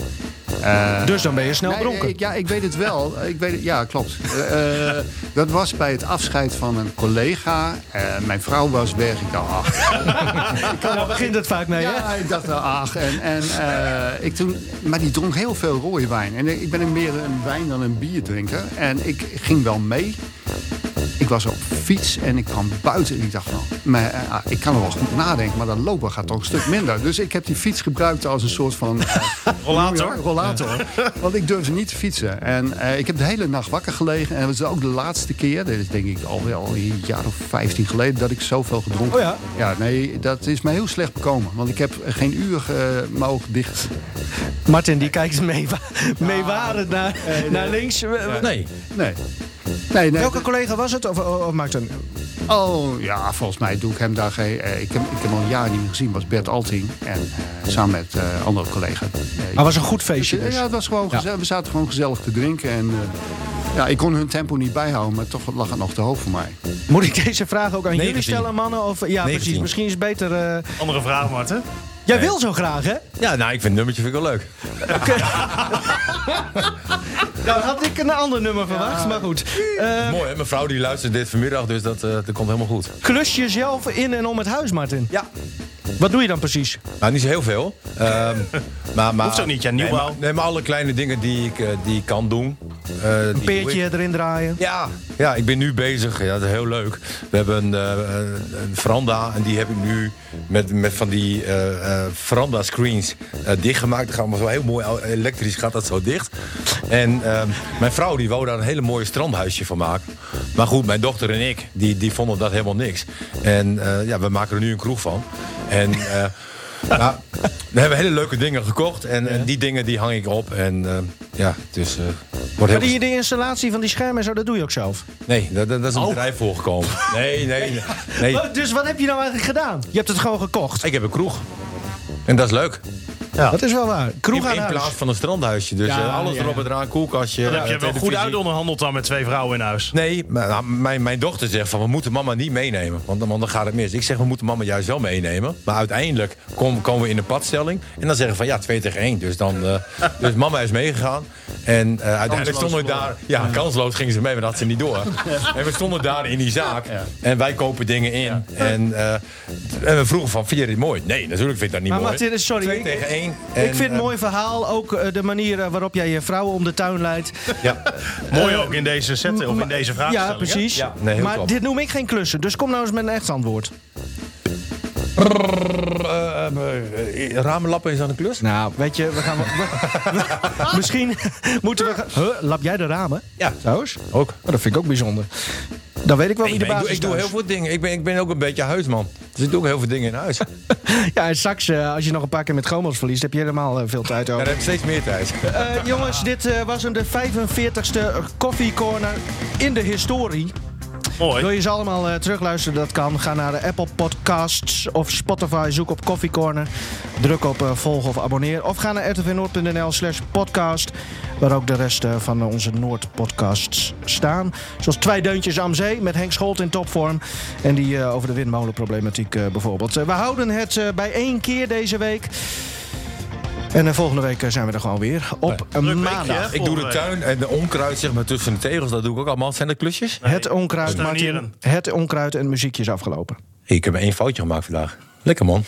Eh, Dus dan ben je snel Nee, dronken. ik, ja, ik weet het wel. <laughs> Ik weet het, ja, klopt. Eh, eh, dat was bij het afscheid van een collega. Eh, mijn vrouw was weg. Ik dacht, ach. <laughs> Daar begint het vaak mee, hè? Ja, ik dacht, ach. En, en, eh, ik toen, maar die dronk heel veel rode wijn. En ik ben meer een wijn dan een bierdrinker. En ik ging wel mee. Ik was op fiets en ik kwam buiten en ik dacht van, maar, eh, ik kan er wel goed nadenken, maar dat lopen gaat toch een stuk minder. Dus ik heb die fiets gebruikt als een soort van eh, <laughs> <laughs> Rollator? ja, rollator. Want ik durfde niet te fietsen. En eh, ik heb de hele nacht wakker gelegen. En dat was ook de laatste keer, dat is denk ik al wel een jaar of 15 geleden, dat ik zoveel gedronken Oh ja? Ja, nee, dat is mij heel slecht bekomen. Want ik heb geen uur mijn ogen dicht. Martin die kijkt meewa meewarend naar, naar links. Nee. Nee. Nee, nee. Welke collega was het? Of, of, of maakt het... Oh, ja, volgens mij doe ik hem daar geen... eh, ik, heb, ik heb hem al een jaar niet meer gezien, was Bert Alting. En eh, samen met eh andere collega. Eh, Maar het was een goed feestje dus. Ja, het was gewoon gezellig. We zaten gewoon gezellig te drinken. En eh, ja, ik kon hun tempo niet bijhouden, maar toch lag het nog te hoog voor mij. Moet ik deze vraag ook aan jullie 19. stellen, mannen? Of, ja, 19. precies. Misschien is het beter... eh, Andere vraag, Marten. Jij wil zo graag, hè? Ja, nou, ik vind het nummertje vind ik wel leuk. <laughs> Nou, had ik een ander nummer verwacht, maar goed. Eh, Mooi, hè? Mijn vrouw die luistert dit vanmiddag, dus dat, eh, dat komt helemaal goed. klus jezelf in en om het huis, Martin. Ja. Wat doe je dan precies? Nou, niet zo heel veel. Ehm, maar, maar, Hoeft ook niet, ja, nieuwbouw. Nee, maar, nee, maar alle kleine dingen die ik, eh, die ik kan doen. eh, die Een peertje erin draaien? Ja, ja, ik ben nu bezig. Ja, dat is heel leuk. We hebben een, eh, een veranda en die heb ik nu met, met van die eh veranda screens eh, dichtgemaakt. Dat gaat maar zo heel mooi elektrisch gaat dat zo dicht. En ehm, mijn vrouw die wou daar een hele mooie strandhuisje van maken. Maar goed, mijn dochter en ik die, die vonden dat helemaal niks. En eh, ja, we maken er nu een kroeg van. En eh, <laughs> nou, we hebben hele leuke dingen gekocht en, en die dingen die hang ik op. En eh, ja, dus eh wordt Maar heel die, de installatie van die schermen en zo, dat doe je ook zelf. Nee, dat, dat is een bedrijf voorgekomen. Nee, nee, nee. <laughs> nee. Dus wat heb je nou eigenlijk gedaan? Je hebt het gewoon gekocht. Ik heb een kroeg. En dat is leuk. Ja. Dat is wel waar. Kroeg In, aan in plaats van een strandhuisje. Dus Ja, alles ja, erop en eraan, koelkastje. Dan eh, heb je wel goed televisie. uit onderhandeld dan met twee vrouwen in huis. Nee, maar, nou, mijn, mijn dochter zegt van we moeten mama niet meenemen. Want, dan- want dan gaat het mis. Ik zeg we moeten mama juist wel meenemen. Maar uiteindelijk kom- komen we in de padstelling. En dan zeggen we van ja, 2 tegen 1. Dus, dan, eh, <laughs> dus mama is meegegaan. En eh, uiteindelijk stonden we daar. Ja, kansloos gingen ze mee, maar dat had ze niet door. En we stonden daar in die zaak. En wij kopen dingen in. En, eh, en we vroegen van vind je dit mooi? Nee, natuurlijk vind ik dat niet Maar mooi. Martin, sorry, 2 ik- tegen 1. Ik En, vind het eh, een mooi verhaal. Ook eh, de manier eh, waarop jij je vrouwen om de tuin leidt. <laughs> Ja, Mooi ook in deze set, of in deze vraagstelling. Ja, precies. Ja, nee, heel maar dit noem ik geen klussen. Dus kom nou eens met een echt antwoord. Eh, eh, eh, ramenlappen is aan de klus? Nou, weet je, we gaan... we- we- <laughs> misschien moeten we... Huh, lap jij de ramen? Ja. Trouwens? Ook. Oh, dat vind ik ook bijzonder. Dan weet ik wel wie de ben- ik baas doe, ik doe heel veel dingen. Ik ben, ik ben ook een beetje huisman. Dus ik doe ook heel veel dingen in huis. <laughs> Ja, en straks, eh, als je nog een paar keer met Gomels verliest... heb je helemaal eh, veel tijd over. heb ik steeds meer tijd. Eh, jongens, dit was hem de 45ste Coffee Corner in de historie. Wil je ze allemaal eh, terugluisteren? Dat kan. Ga naar de Apple Podcasts of Spotify. Zoek op Coffee Corner. Druk op eh, volg of abonneer. Of ga naar rtvnoord.nl slash podcast. Waar ook de rest eh, van onze Noord-podcasts staan. Zoals Twee Deuntjes am Zee met Henk Scholt in topvorm. En die over de windmolenproblematiek bijvoorbeeld. We houden het bij één keer deze week. En eh, volgende week eh, zijn we er gewoon weer. Op een weekje, maandag. Ik doe de tuin en de onkruid zeg maar, tussen de tegels. Dat doe ik ook allemaal. Zijn dat klusjes? Het onkruid. Martin. Het onkruid en het muziekje is afgelopen. Ik heb één foutje gemaakt vandaag. Lekker man.